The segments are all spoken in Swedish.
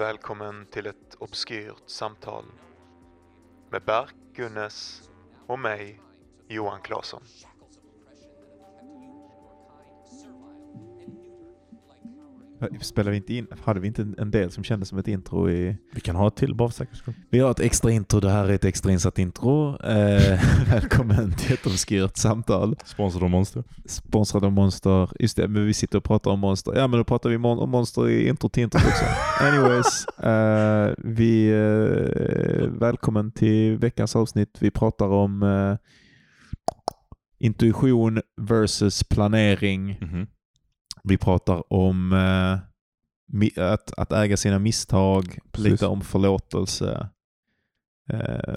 Välkommen till ett obskyrt samtal med Berk Gunnes och mig, Johan Claesson. Spelade vi inte in, hade vi inte en- del som kändes som ett intro i... Vi kan ha ett till bara för säkerhets skull. Vi har ett extra intro, det här är ett extra insatt intro. Eh, välkommen till ett obskyrt samtal. Sponsrad av Monster. Sponsrad av Monster. Just det, men vi sitter och pratar om Monster. Ja men då pratar vi mon- om Monster i intro till introt också. Anyways, eh, vi... Eh, välkommen till veckans avsnitt. Vi pratar om eh, intuition versus planering. Mhm. Vi pratar om eh, att, att äga sina misstag, Precis. lite om förlåtelse. Eh,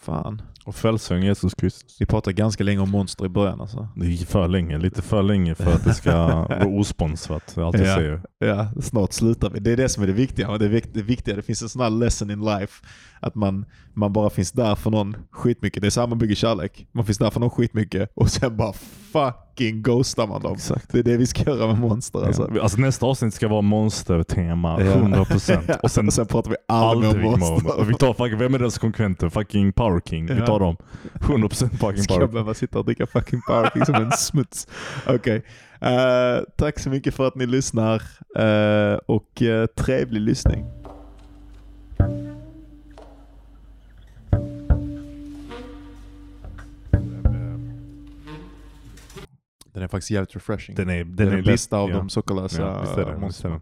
fan. Och frälsaren Jesus Kristus. Vi pratade ganska länge om monster i början alltså. Det är för länge, lite för länge för att det ska vara osponsrat. Jag alltid Ja. säger. Ja, snart slutar vi. Det är det som är det viktiga. Det, är det viktiga, det finns en sån här lesson in life. Att man, man bara finns där för någon skitmycket. Det är så här man bygger kärlek. Man finns där för någon skitmycket och sen bara fucking ghostar man dem. Exakt. Det är det vi ska göra med monster alltså. Alltså. alltså nästa avsnitt ska vara monster-tema, Ja. 100%. Och sen och sen pratar vi aldrig aldrig om monster. Vi tar fucking, vem är deras konkurrenter? Fucking Power King. Vi Ja. tar dem. 100% fucking Ska Power jag King. behöva sitta och dricka fucking Power King som en smuts? Okej. Eh, tack så mycket för att ni lyssnar eh, och eh, trevlig lyssning. Den är faktiskt jävligt refreshing. Den är, det den är är den av ja. de sockerlösa Ja, monstren.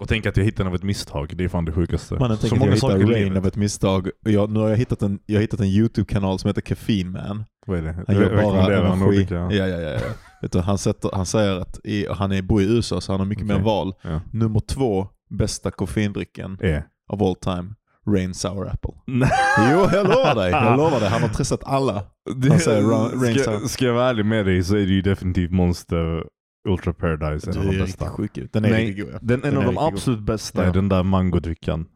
Och tänk att jag hittade den av ett misstag. Det är fan det sjukaste. Mannen Så många saker i livet. av ett misstag. Jag, nu har jag hittat en, jag har hittat en YouTube-kanal som heter Caffeine Man. Vad är det? Han gör bara energi. Ja, ja, ja. ja. Vet du, han, sätter, han säger att i, han är, bor i USA så han har mycket Okej. mer val. Ja. Nummer två bästa koffeindrycken Är. of all time. Rain Sour Apple. Nej. Jo, jag lovar dig. Jag lovar dig. Han har testat alla. Han säger Ra- Rain ska, Sour. ska jag vara ärlig med dig så är det ju definitivt Monster Ultra Paradise en av de bästa. sjuk ut. Den är Nej, riktigt god. Ja. Den, en Den av de riktigt god. absolut bästa Ja. är den där mangodrickan.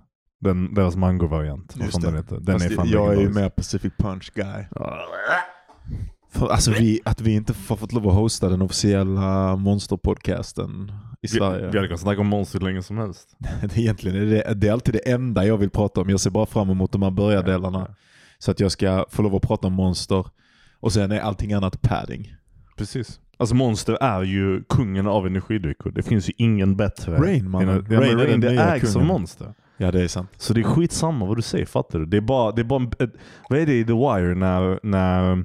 Den, deras mangovariant. Vad fan den heter. Den Fast är fan jag är ju mer Pacific Punch guy. För, alltså vi, att vi inte har fått lov att hosta den officiella monsterpodcasten i Vi, Sverige. vi hade kunnat snacka om Monster länge som helst. Det är egentligen det, det är alltid det enda jag vill prata om. Jag ser bara fram emot de här börjardelarna. Så att jag ska få lov att prata om monster. Och sen är allting annat padding. Precis. Alltså Monster är ju kungen av energidrycker. Det finns ju ingen bättre. Rain, än- Ja, Rain Rain, det ägs av kungen. Monster. Ja det är sant. Så det är skitsamma vad du säger, fattar du? Det är bara, det är bara en, vad är det i The Wire när, när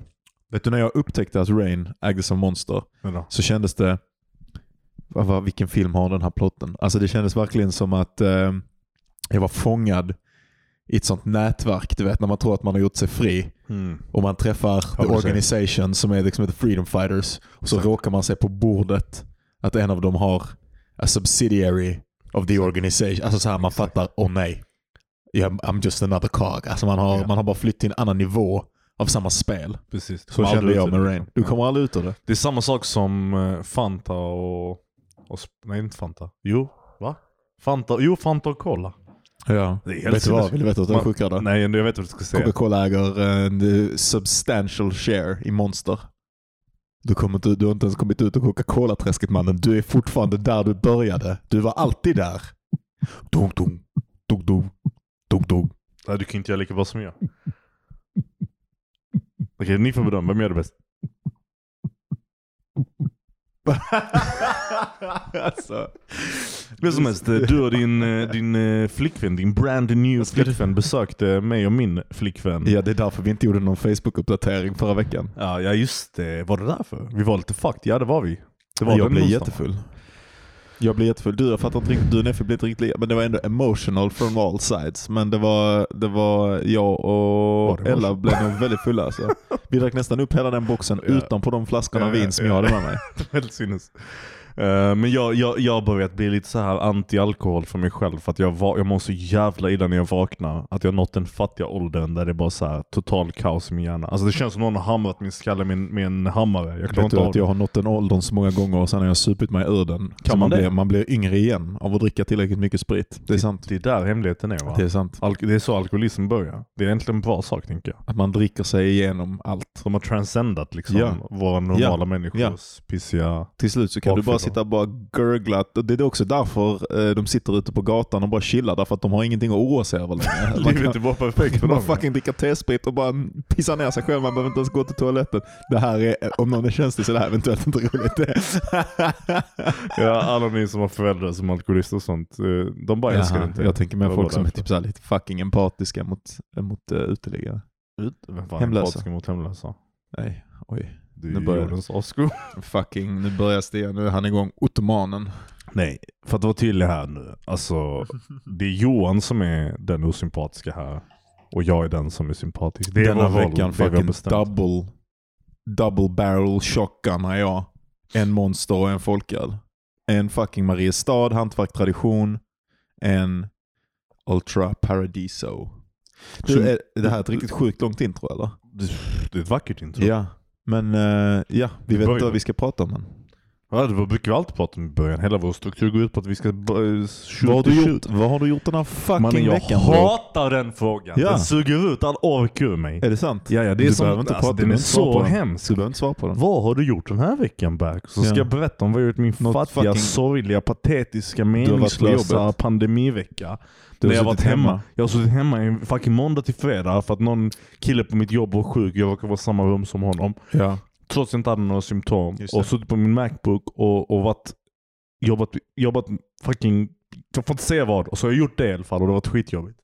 Vet du när jag upptäckte att Rain ägdes av monster Vadå? så kändes det... Vad, vilken film har den här plotten? Alltså det kändes verkligen som att eh, jag var fångad i ett sånt nätverk, du vet när man tror att man har gjort sig fri. Mm. Och man träffar The. Organization som är liksom ett Freedom Fighters. Och så Exakt. råkar man se på bordet att en av dem har a subsidiary of the organization. Alltså så här man fattar, åh oh, nej. Yeah, I'm just another cog. Alltså man har, Ja. man har bara flytt till en annan nivå av samma spel. Precis. Så kände jag med Rain. Du kommer aldrig ut ur det. Det är samma sak som eh, Fanta och, och... Nej, inte Fanta. Jo, va? Fanta, jo, Fanta och Cola. Ja. Det är helt Vet du vad? Vill du veta vad som är sjukare? Nej, jag vet vad du ska säga. Coca-Cola äger en eh, substantial share i Monster. Du, kommer inte, du har inte ens kommit ut ur Coca-Cola-träsket mannen. Du är fortfarande där du började. Du var alltid där. Dum, dum, dum, dum, dum, dum. Nej, du kan inte göra lika bra som jag. Okej, ni får bedöma. Vem gör det bäst? alltså. Hur som helst, eh, du och din, eh, din eh, flickvän, din brand new flickvän besökte mig och min flickvän. Ja, det är därför vi inte gjorde någon Facebook-uppdatering förra veckan. Ja, ja just det. Var det därför? Vi var lite fucked. Ja, det var vi. Det var jag blev onsdagen. jättefull. Jag blev jättefull. Du, jag fattar inte riktigt. Du och Neffe blev inte riktigt. Men det var ändå emotional from all sides. Men det var, det var jag och Var Ella blev nog väldigt fulla. Alltså. Vi drack nästan upp hela den boxen Ja. utan på de flaskorna Ja, vin som ja. jag hade med mig. Helt sinnes. Eh, men jag, jag, jag har börjat bli lite så här anti-alkohol för mig själv. För att jag, var, jag mår så jävla illa när jag vaknar. Att jag har nått den fattiga åldern där det är bara så här total kaos i min hjärna. Alltså det känns som någon har hamrat min skalle med, en- med en hammare. Jag klarar Vet inte du av att det. jag har nått den åldern så många gånger och sen har jag supit mig ur den. Så man man, det? blir, man blir yngre igen av att dricka tillräckligt mycket sprit. Det är sant. Det är där hemligheten är va? Det är sant. Alk- det är så alkoholism börjar. Det är egentligen en bra sak tänker jag. Att man dricker sig igenom allt. De har transcendat liksom Ja. våra normala Ja. människors pissiga... Till slut så kan du bara. Sitta och bara gurgla. Det är också därför eh, de sitter ute på gatan och bara chillar. Därför att de har ingenting att oroa sig över längre. Man Livet är bara perfekt för dem. fucking dricka T-sprit och bara pissa ner sig själv. Man behöver inte ens gå till toaletten. Det här är, om någon är känslig så är det här eventuellt inte roligt. Ja, alla ni som har föräldrar som alkoholister och sånt, eh, de bara älskar Jaha, inte. jag tänker mer folk som är typ så lite fucking empatiska mot, mot uh, uteliggare. Ut, Hemlösa. mot hemlösa? Nej, oj. Det Nu börjar jordens avskum. Fucking, nu börjar Stian. Nu är han igång. Ottomanen. Nej, för att vara tydlig här nu. Alltså, det är Johan som är den osympatiska här. Och jag är den som är sympatisk. Det är Denna vår roll, veckan har fucking double, double barrel shotgun är jag. En monster och en folköl. En fucking Mariestad, hantverk tradition. En Ultra Paradiso. Du, är det här är ett riktigt sjukt långt intro eller? Det är ett vackert intro. Ja. Men eh, ja, vi vet inte vad vi ska prata om än. Ja, det brukar vi alltid prata om i början. Hela vår struktur går ut på att vi ska uh, Vad har, du gjort, vad har du gjort den här fucking Mannen, jag veckan? bro? hatar den frågan. Ja. Den suger ut all ork ur mig. Är det sant? Ja, ja, det är du som, behöver inte alltså, den är så på den. hemsk. Du behöver inte svara på den. Vad har du gjort den här veckan Berk? Så ska Ja. jag berätta om vad jag gjort min Något fattiga, fucking- sorgliga, patetiska, meningslösa pandemivecka. Du när jag varit hemma. hemma. Jag har suttit hemma i fucking måndag till fredag för att någon kille på mitt jobb var sjuk. Jag råkade vara i samma rum som honom. Ja. Trots att jag inte hade några symptom. Och suttit på min Macbook och, och varit, jobbat, jobbat fucking, jag får inte säga vad. Och så har jag gjort det i alla fall och det har varit skitjobbigt.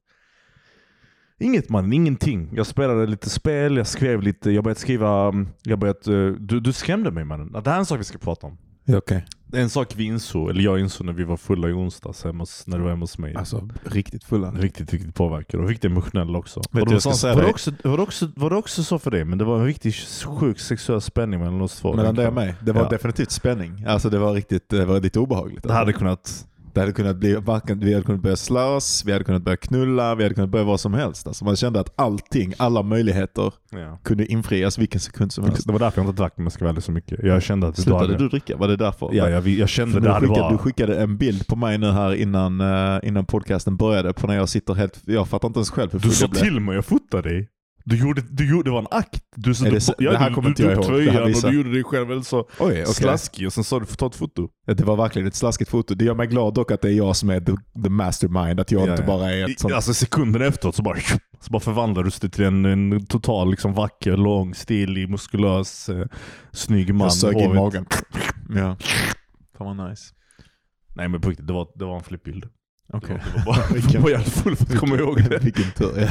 Inget man, ingenting. Jag spelade lite spel, jag skrev lite, jag började skriva, jag började, eh, du, du skrämde mig mannen. Det här är en sak vi ska prata om. Okej. Är en sak vi insåg, eller jag insåg när vi var fulla i onsdags hemma hos, när du var hemma hos mig. Alltså riktigt fulla. Riktigt, riktigt påverkad och riktigt emotionell också. du, var, det jag ska så- säga var, det dig- också, var, det också, var det också så för dig? Men det var en riktigt sjuk sexuell spänning mellan oss två. Mellan dig och mig. Det var Ja. definitivt spänning. Alltså det var riktigt, det var lite obehagligt. Det hade kunnat... Det hade kunnat bli, vi hade kunnat börja slåss, vi hade kunnat börja knulla, vi hade kunnat börja vad som helst. Alltså man kände att allting, alla möjligheter Ja. kunde infrias vilken sekund som helst. Det var därför jag inte drack om jag ska ärlig så mycket. Jag kände att Slutade hade... du dricka? Var det därför? Ja, jag, jag kände det du, skickade, bara... du skickade en bild på mig nu här innan, eh, innan podcasten började på när jag sitter helt, jag fattar inte ens själv hur Du sa till mig, jag fotade dig. Du gjorde, du gjorde, det var en akt. Du, så du, ja, det här du, kommer du, inte jag tog ihåg. Det här tröjan och du gjorde dig själv väldigt så Oj, okej. slaskig och sen sa du ta ett foto. Ja, Det var verkligen ett slaskigt foto. Det gör mig glad dock att det är jag som är the, the mastermind, att jag Ja, inte bara är ett sånt... Alltså sekunden efteråt så bara, så bara förvandlades du till en, en total liksom, vacker, lång, stilig, muskulös, eh, snygg man. jag sög in magen. Ja. Fan vad nice. Nej men på riktigt, det var, det var en flippbild. Okej. Det var bara, jag var jävligt full för att komma ihåg det. Vilken tur.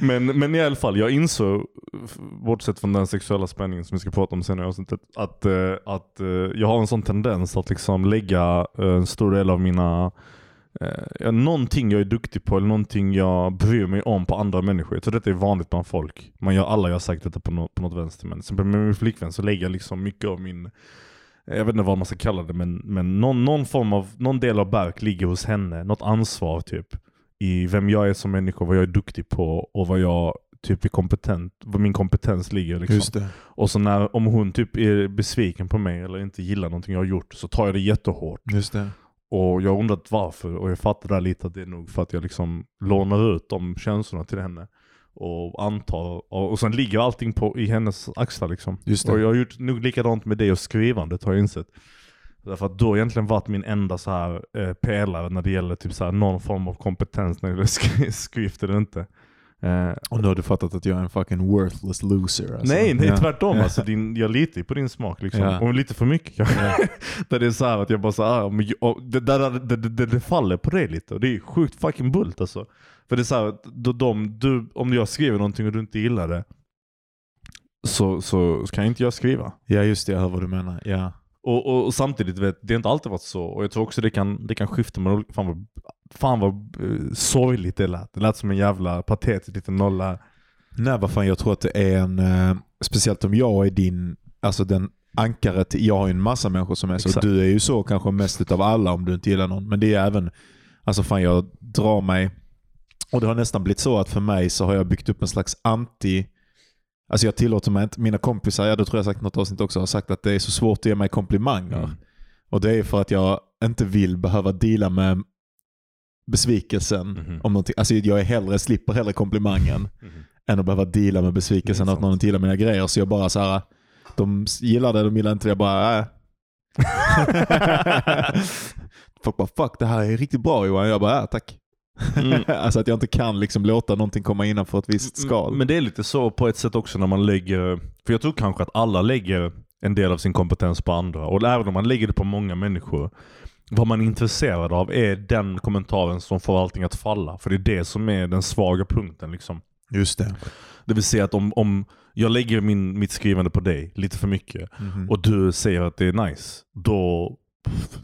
Men, men i alla fall, jag insåg, bortsett från den sexuella spänningen som vi ska prata om senare i avsnittet, att, eh, att eh, jag har en sån tendens att liksom lägga eh, en stor del av mina eh, någonting jag är duktig på eller någonting jag bryr mig om på andra människor. Jag tror detta är vanligt bland folk. Man gör, alla gör säkert detta på, nå- på något vänster. Men med min flickvän så lägger jag liksom mycket av min jag vet inte vad man ska kalla det, men, men någon, någon form av, någon del av Berk ligger hos henne. Något ansvar typ. I vem jag är som människa, vad jag är duktig på och vad jag typ är kompetent, vad min kompetens ligger. Liksom. Och så när, om hon typ är besviken på mig eller inte gillar någonting jag har gjort så tar jag det jättehårt. Just det. Och jag har undrat varför och jag fattar där lite att det är nog för att jag liksom lånar ut de känslorna till henne. Och antar, och, och sen ligger allting på, i hennes axlar liksom. Och jag har gjort nog likadant med det och skrivandet har jag insett. Därför att då har egentligen varit min enda så här eh, pelare när det gäller typ så här någon form av kompetens när det gäller sk- skrift eller inte. Eh, Och nu har du fattat att jag är en fucking worthless loser. Alltså. Nej, nej Ja. tvärtom. Alltså, din, jag litar ju på din smak liksom. Ja. Och lite för mycket kanske. där det är så här att jag bara men, jag- och det, där, det, det, det, faller på det lite. Och det är sjukt fucking bult alltså. För det är så här, att då, de, du, om jag skriver någonting och du inte gillar det. Så, så kan inte jag skriva. ja, just det. Jag hör vad du menar. Ja. Och, och, och samtidigt, vet, det har inte alltid varit så. Och jag tror också det kan, det kan skifta. Men fan vad, fan vad eh, sorgligt det lät. Det lät som en jävla patetisk liten nolla. Nej, vad fan. Jag tror att det är en... Eh, speciellt om jag är din... Alltså den ankare till... Jag har ju en massa människor som är så. Exakt. Du är ju så kanske mest utav alla om du inte gillar någon. Men det är även... Alltså fan, jag drar mig... Och det har nästan blivit så att för mig så har jag byggt upp en slags anti... Alltså jag tillåter mig inte... Mina kompisar, ja det tror jag sagt något avsnitt också, har sagt att det är så svårt att ge mig komplimanger. Mm. Och det är för att jag inte vill behöva deala med besvikelsen. Mhm. Om någonting. Alltså jag är hellre, slipper hellre komplimangen än att behöva deala med besvikelsen att någon inte gillar mina grejer. Så jag bara så här, de gillar det, de gillar inte det. Jag bara, äh. Folk bara fuck det här är riktigt bra Johan. Jag bara ja tack. Mm. alltså att jag inte kan liksom låta någonting komma innanför ett visst skal. Men det är lite så på ett sätt också när man lägger, för jag tror kanske att alla lägger en del av sin kompetens på andra. Och även om man lägger det på många människor, vad man är intresserad av är den kommentaren som får allting att falla. För det är det som är den svaga punkten. Liksom. Just det. Det vill säga att om, om jag lägger min, mitt skrivande på dig lite för mycket Mhm. och du säger att det är nice, då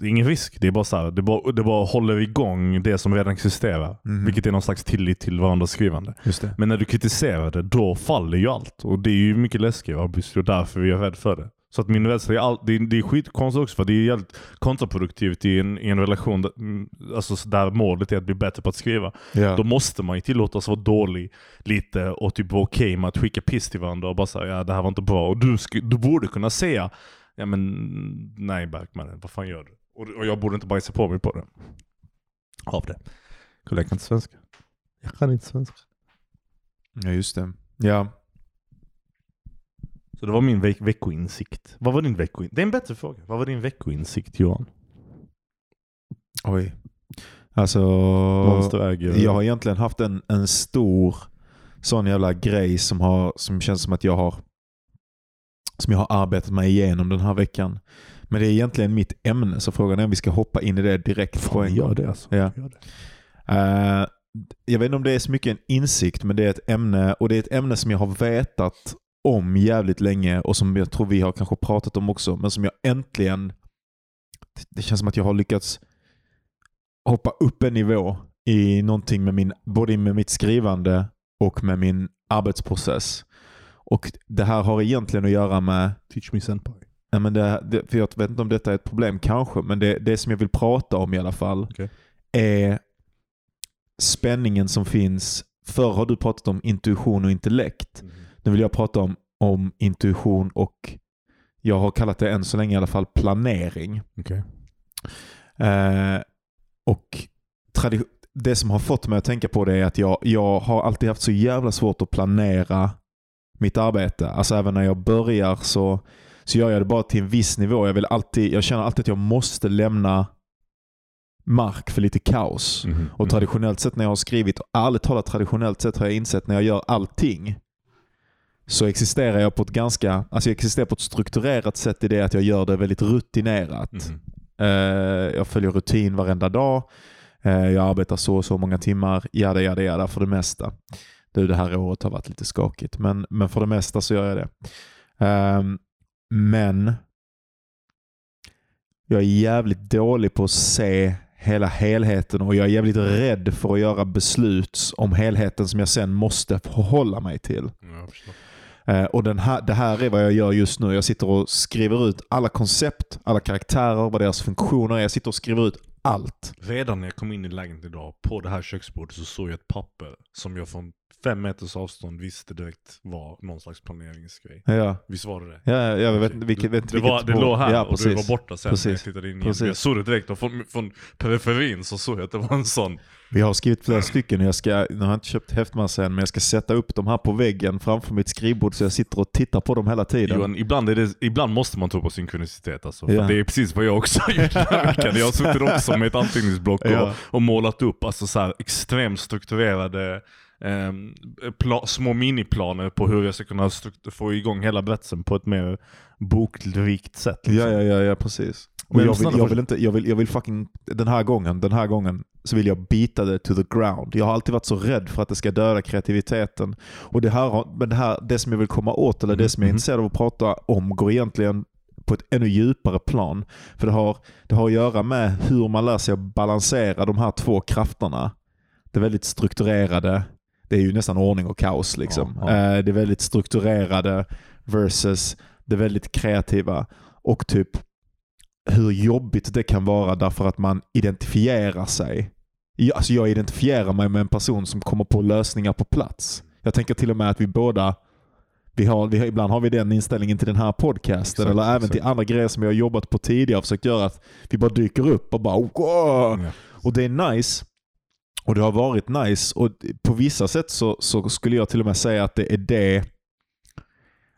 det är ingen risk. Det är bara så här, det bara, det bara håller igång det som redan existerar. Mhm. Vilket är någon slags tillit till varandras skrivande. Men när du kritiserar det, då faller ju allt. Och det är ju mycket läskigare obviously, och därför är jag rädd för det. Så att min rädsla är, all, det, är, det är skitkonstigt också för det är jävligt kontraproduktivt i en, i en relation där, mm, alltså, så där målet är att bli bättre på att skriva. Ja. Då måste man ju tillåtas vara dålig lite och typ vara okej med att skicka piss till varandra och bara säga ja det här var inte bra. Och du, du borde kunna säga ja men nej Bergman, vad fan gör du? Och, och jag borde inte bajsa på mig på det. Av det. Kolla jag kan inte svenska. Jag kan inte svenska. ja, just det. Ja. Så det var min veck veckoinsikt. Vad var din veckoinsikt? Det är en bättre fråga. Vad var din veckoinsikt Johan? Oj. Alltså, jag har egentligen haft en, en stor sån jävla grej som, har, som känns som att jag har som jag har arbetat mig igenom den här veckan. Men det är egentligen mitt ämne, så frågan är om vi ska hoppa in i det direkt på Fan, en gör det alltså. Ja. Gör det. Eh, jag vet inte om det är så mycket en insikt, men det är ett ämne och det är ett ämne som jag har vetat om jävligt länge och som jag tror vi har kanske pratat om också, men som jag äntligen... Det känns som att jag har lyckats hoppa upp en nivå i någonting med min, både med mitt skrivande och med min arbetsprocess. Och Det här har egentligen att göra med Teach me senpai. Nej, men det, det, för jag vet inte om detta är ett problem kanske, men det, det som jag vill prata om i alla fall Okej. är spänningen som finns. Förr har du pratat om intuition och intellekt. Nu vill jag prata om, om intuition och jag har kallat det än så länge i alla fall planering. Okej. Eh, och det som har fått mig att tänka på det är att jag, jag har alltid haft så jävla svårt att planera mitt arbete. Alltså även när jag börjar så, så gör jag det bara till en viss nivå. Jag, vill alltid, jag känner alltid att jag måste lämna mark för lite kaos. Mhm. Och traditionellt sett när jag har skrivit, och ärligt talat traditionellt sett har jag insett när jag gör allting så existerar jag på ett ganska, alltså jag existerar på ett strukturerat sätt i det att jag gör det väldigt rutinerat. Mhm. Eh, jag följer rutin varenda dag. Eh, jag arbetar så och så många timmar. Jada, jada, jada för det mesta. Du, det här året har varit lite skakigt, men, men för det mesta så gör jag det. Ehm, men jag är jävligt dålig på att se hela helheten och jag är jävligt rädd för att göra beslut om helheten som jag sen måste förhålla mig till. Ja. Eh, och den här, det här är vad jag gör just nu. Jag sitter och skriver ut alla koncept, alla karaktärer, vad deras funktioner är. Jag sitter och skriver ut allt. Redan när jag kom in i lägenheten idag, på det här köksbordet så såg jag ett papper som jag från fem meters avstånd visste direkt var någon slags planeringsgrej. Ja, Visst var det det? ja jag vet vilket, vet, det, var, det låg här ja, och precis. du var borta sen när jag Precis. tittade in igen. Precis. Jag såg det direkt och från, från periferin så såg jag att det var en sån. Vi har skrivit flera stycken. Jag ska, nu har jag inte köpt häftmassa än, men jag ska sätta upp dem här på väggen framför mitt skrivbord så jag sitter och tittar på dem hela tiden. Johan, ibland, är det, ibland måste man tro på synkronicitet alltså. Ja. Det är precis vad jag också har gjort den här veckan. Jag har suttit också med ett anteckningsblock och, Ja. och målat upp alltså så här extremt strukturerade pla- små miniplaner på hur jag ska kunna få igång hela berättelsen på ett mer bokrikt sätt. Ja, liksom. ja, ja, ja precis. Och Men jag, vill, snälla, jag för- vill inte, jag vill, jag vill fucking, den här gången, den här gången så vill jag bita det to the ground. Jag har alltid varit så rädd för att det ska döda kreativiteten. Och det här, men det här, det som jag vill komma åt, eller det Mhm, som jag är mhm. intresserad av att prata om, går egentligen på ett ännu djupare plan. För det har, det har att göra med hur man lär sig att balansera de här två krafterna. Det väldigt strukturerade, det är ju nästan ordning och kaos. Liksom. Ja, ja. Eh, Det väldigt strukturerade versus det väldigt kreativa. Och typ hur jobbigt det kan vara därför att man identifierar sig. Jag, alltså jag identifierar mig med en person som kommer på lösningar på plats. Jag tänker till och med att vi båda, vi har, vi har, ibland har vi den inställningen till den här podcasten Exakt, eller även exakt. till andra grejer som vi har jobbat på tidigare och försökt göra att vi bara dyker upp och bara wow! Ja. Och det är nice. Och det har varit nice. Och på vissa sätt så, så skulle jag till och med säga att det är det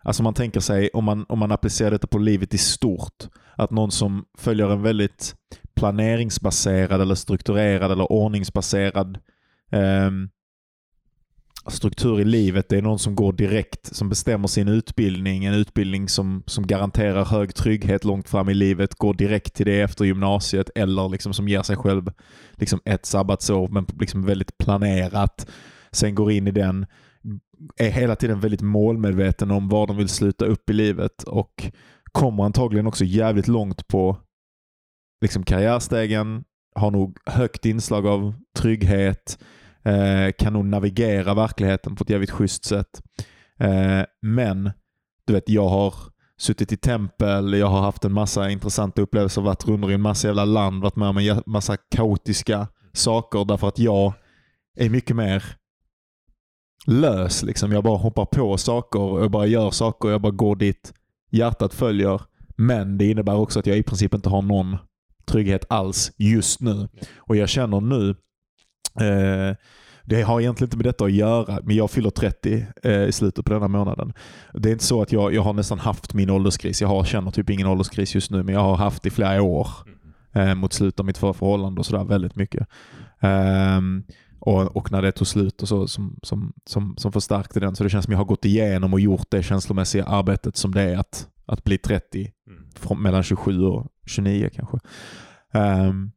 Alltså man tänker sig, om man, om man applicerar detta på livet i stort, att någon som följer en väldigt planeringsbaserad eller strukturerad eller ordningsbaserad ehm, struktur i livet. Det är någon som går direkt, som bestämmer sin utbildning. En utbildning som, som garanterar hög trygghet långt fram i livet. Går direkt till det efter gymnasiet eller liksom som ger sig själv liksom ett sabbatsår men liksom väldigt planerat. Sen går in i den, är hela tiden väldigt målmedveten om var de vill sluta upp i livet och kommer antagligen också jävligt långt på liksom karriärstegen, har nog högt inslag av trygghet, eh, kan nog navigera verkligheten på ett jävligt schysst sätt. Eh, men du vet, jag har suttit i tempel, jag har haft en massa intressanta upplevelser, varit runt i en massa jävla land, varit med om en massa kaotiska saker därför att jag är mycket mer lös. Liksom. Jag bara hoppar på saker och jag bara gör saker och jag bara går dit hjärtat följer. Men det innebär också att jag i princip inte har någon trygghet alls just nu. Och jag känner nu, eh, det har egentligen inte med detta att göra, men jag fyller 30 eh, i slutet på denna månaden. Det är inte så att jag, jag har nästan haft min ålderskris. Jag har, känner typ ingen ålderskris just nu, men jag har haft det i flera år eh, mot slutet av mitt förra förhållande och sådär väldigt mycket. Ehm, och, och när det tog slut och så som, som, som, som förstärkte den. Så det känns som jag har gått igenom och gjort det känslomässiga arbetet som det är att, att bli 30 Mm. från, mellan 27 och 29 kanske. Ehm,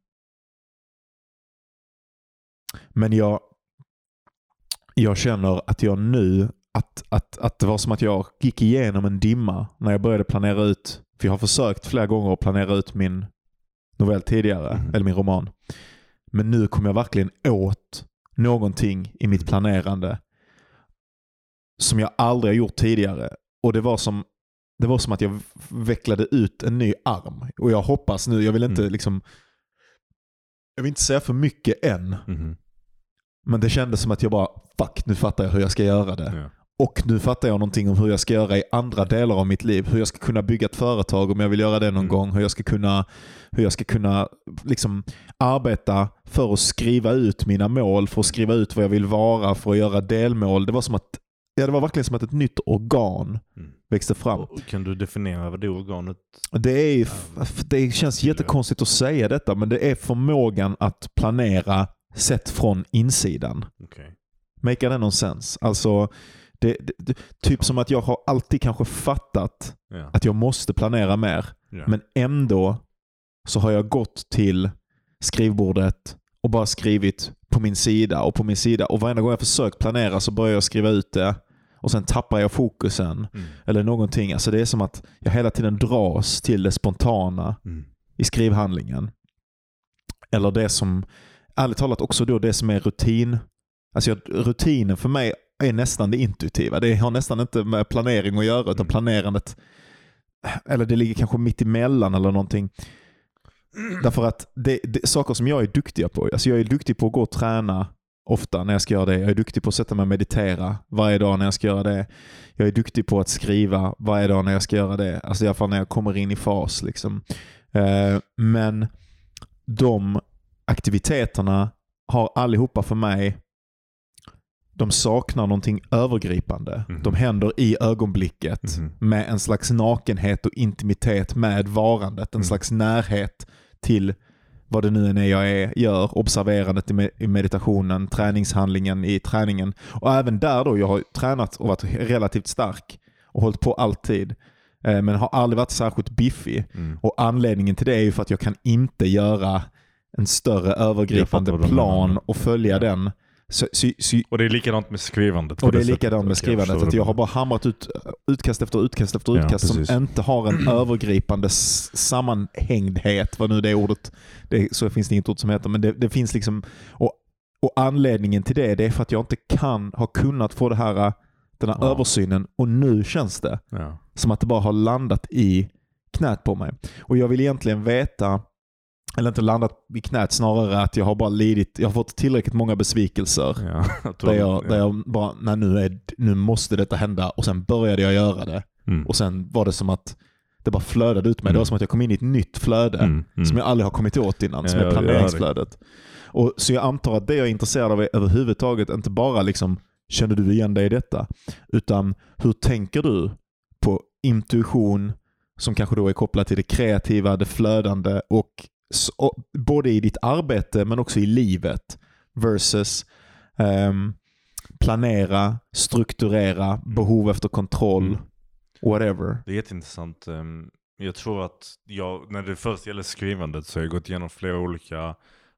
men jag, jag känner att jag nu, att, att, att det var som att jag gick igenom en dimma när jag började planera ut, för jag har försökt flera gånger att planera ut min novell tidigare, Mhm. eller min roman. Men nu kom jag verkligen åt någonting i mitt planerande som jag aldrig har gjort tidigare. Och det var som det var som att jag vecklade ut en ny arm. Och jag hoppas nu, jag vill inte Mm. liksom jag vill inte säga för mycket än. Mhm. Men det kändes som att jag bara, fuck nu fattar jag hur jag ska göra det. Ja. Och nu fattar jag någonting om hur jag ska göra i andra delar av mitt liv. Hur jag ska kunna bygga ett företag om jag vill göra det någon Mm. gång. Hur jag ska kunna, hur jag ska kunna liksom arbeta för att skriva ut mina mål, för att skriva ut vad jag vill vara, för att göra delmål. Det var som att Ja, det var verkligen som att ett nytt organ Mm. växte fram. Och Kan du definiera vad det organet... Det, är, det känns jättekonstigt att säga detta, men det är förmågan att planera sett från insidan. Okej. Make that någon sens? Alltså, det, det, det, typ som att jag har alltid kanske fattat Ja. att jag måste planera mer, Ja. men ändå så har jag gått till skrivbordet och bara skrivit på min sida och på min sida. Och varenda gång jag försökt planera så börjar jag skriva ut det och sen tappar jag fokusen Mm. eller någonting. Alltså det är som att jag hela tiden dras till det spontana Mm. i skrivhandlingen. Eller det som, ärligt talat också då det som är rutin. Alltså jag, rutinen för mig är nästan det intuitiva. Det har nästan inte med planering att göra utan Mm. planerandet, eller det ligger kanske mitt emellan eller någonting. Därför att det, det saker som jag är duktig på. Alltså jag är duktig på att gå och träna ofta när jag ska göra det. Jag är duktig på att sätta mig och meditera varje dag när jag ska göra det. Jag är duktig på att skriva varje dag när jag ska göra det. Alltså i alla fall när jag kommer in i fas. Liksom. Eh, men de aktiviteterna har allihopa för mig de saknar någonting övergripande. Mhm. De händer i ögonblicket Mhm. med en slags nakenhet och intimitet med varandet. En Mm. slags närhet till vad det nu än är jag är, gör. Observerandet i, me- i meditationen, träningshandlingen i träningen. Och även där då, jag har tränat och varit relativt stark och hållit på alltid. Eh, men har aldrig varit särskilt biffig. Mm. Och anledningen till det är ju för att jag kan inte göra en större övergripande plan och följa Ja. den. Så, så, så, Och det är likadant med skrivandet. och det är likadant med skrivandet. förstår Att jag har bara hamrat ut utkast efter utkast efter Ja, utkast precis. som inte har en övergripande sammanhängdhet. Vad nu det ordet, det, så finns det inget ord som heter. Men det, det finns liksom, och, och anledningen till det, det är för att jag inte kan, har kunnat få det här, den här Ja. översynen. Och nu känns det Ja. som att det bara har landat i knät på mig. Och jag vill egentligen veta, eller inte landat i knät, snarare att jag har bara lidit, jag har fått tillräckligt många besvikelser. Ja. du Där jag, ja. där jag bara, nej nu, är, nu måste detta hända och sen började jag göra det. Mm. Och sen var det som att det bara flödade ut mig. Det Mm. var som att jag kom in i ett nytt flöde Mm. Mm. som jag aldrig har kommit åt innan, Ja, som är jag- jag planeringsflödet. Och, så jag antar att det jag är intresserad av är överhuvudtaget inte bara liksom, känner du igen dig i detta? Utan hur tänker du på intuition, som kanske då är kopplat till det kreativa, det flödande och, både i ditt arbete men också i livet versus ehm, planera, strukturera, behov efter kontroll, Mm. whatever. Det är jätteintressant. Ehm, Jag tror att jag, när det först gäller skrivandet så har jag gått igenom flera olika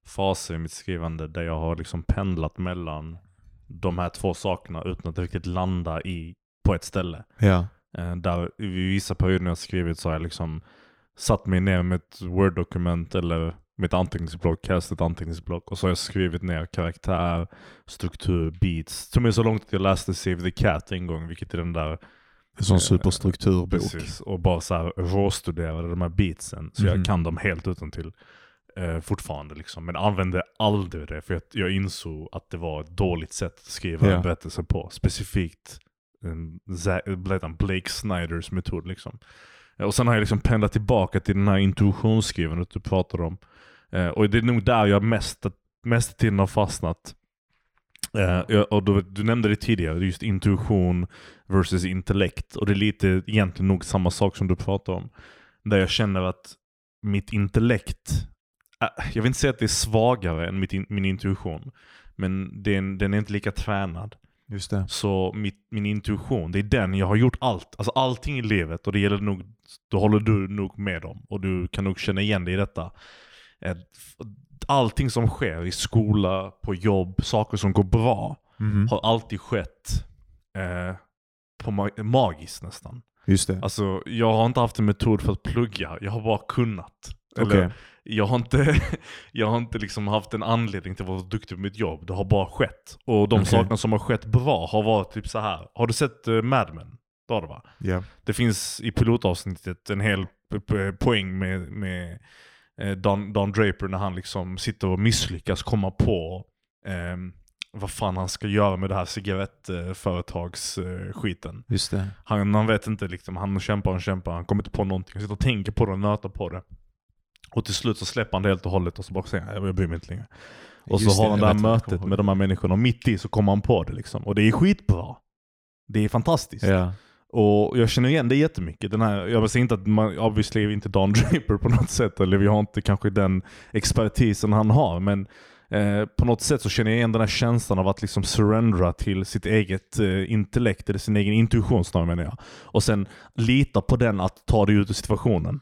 faser i mitt skrivande där jag har liksom pendlat mellan de här två sakerna utan att riktigt landa i på ett ställe. Ja. Eh, Där i vissa perioder när jag skrivit så har jag liksom satt mig ner med ett word-dokument eller med ett anteckningsblock, kastat ett anteckningsblock och så har jag skrivit ner karaktär, struktur, beats. Tog mig så långt att jag läste Save the Cat en gång, vilket är den där En sån Eh, superstrukturbok. Precis, och bara så här råstuderade de här beatsen. Så Mhm. jag kan dem helt utan till eh, fortfarande. Liksom. Men använde aldrig det för jag, jag insåg att det var ett dåligt sätt att skriva Ja. en berättelse på. Specifikt um, Blake Snyders metod. Liksom. Eh, och sen har jag liksom pendlat tillbaka till den här intuitionsskrivandet du pratar om. Eh, och det är nog där jag mest, mest tiden har fastnat. Eh, och du, du nämnde det tidigare, just intuition versus intellekt. Och det är lite egentligen nog samma sak som du pratar om. Där jag känner att mitt intellekt, äh, jag vill inte säga att det är svagare än mitt in, min intuition. Men den, den är inte lika tränad. Just det. Så mitt, min intuition, det är den jag har gjort allt. Alltså allting i livet och det gäller nog, då håller du nog med om. Och du kan nog känna igen dig i detta. Eh, Allting som sker i skola, på jobb, saker som går bra Mhm. har alltid skett eh, på ma- magiskt nästan. Just det. Alltså jag har inte haft en metod för att plugga, jag har bara kunnat. Eller, jag har inte, jag har inte liksom haft en anledning till att vara duktig på mitt jobb. Det har bara skett. Och de Okej. sakerna som har skett bra har varit typ så här. Har du sett uh, Mad Men? Det har du va? Ja. Det finns i pilotavsnittet en hel poäng med, med eh, Don, Don Draper när han liksom sitter och misslyckas komma på ehm, vad fan han ska göra med det här cigarettföretagsskiten. Just det. Han, han vet inte liksom, han kämpar och kämpar, han kommer inte på någonting. Han sitter och tänker på det och nötar på det. Och till slut så släpper han det helt och hållet och så bara säger jag bryr mig inte längre. Och Just så har han det här mötet med de här människorna och mitt i så kommer han på det liksom. Och det är skitbra. Det är fantastiskt. Ja. Och jag känner igen det jättemycket. Den här, jag säga inte att man obviously inte Don Draper på något sätt, eller vi har inte kanske den expertisen han har, men eh, på något sätt så känner jag igen den här känslan av att liksom surrendera till sitt eget eh, intellekt, eller sin egen intuition snarare menar jag. Och sen lita på den att ta dig ut ur situationen.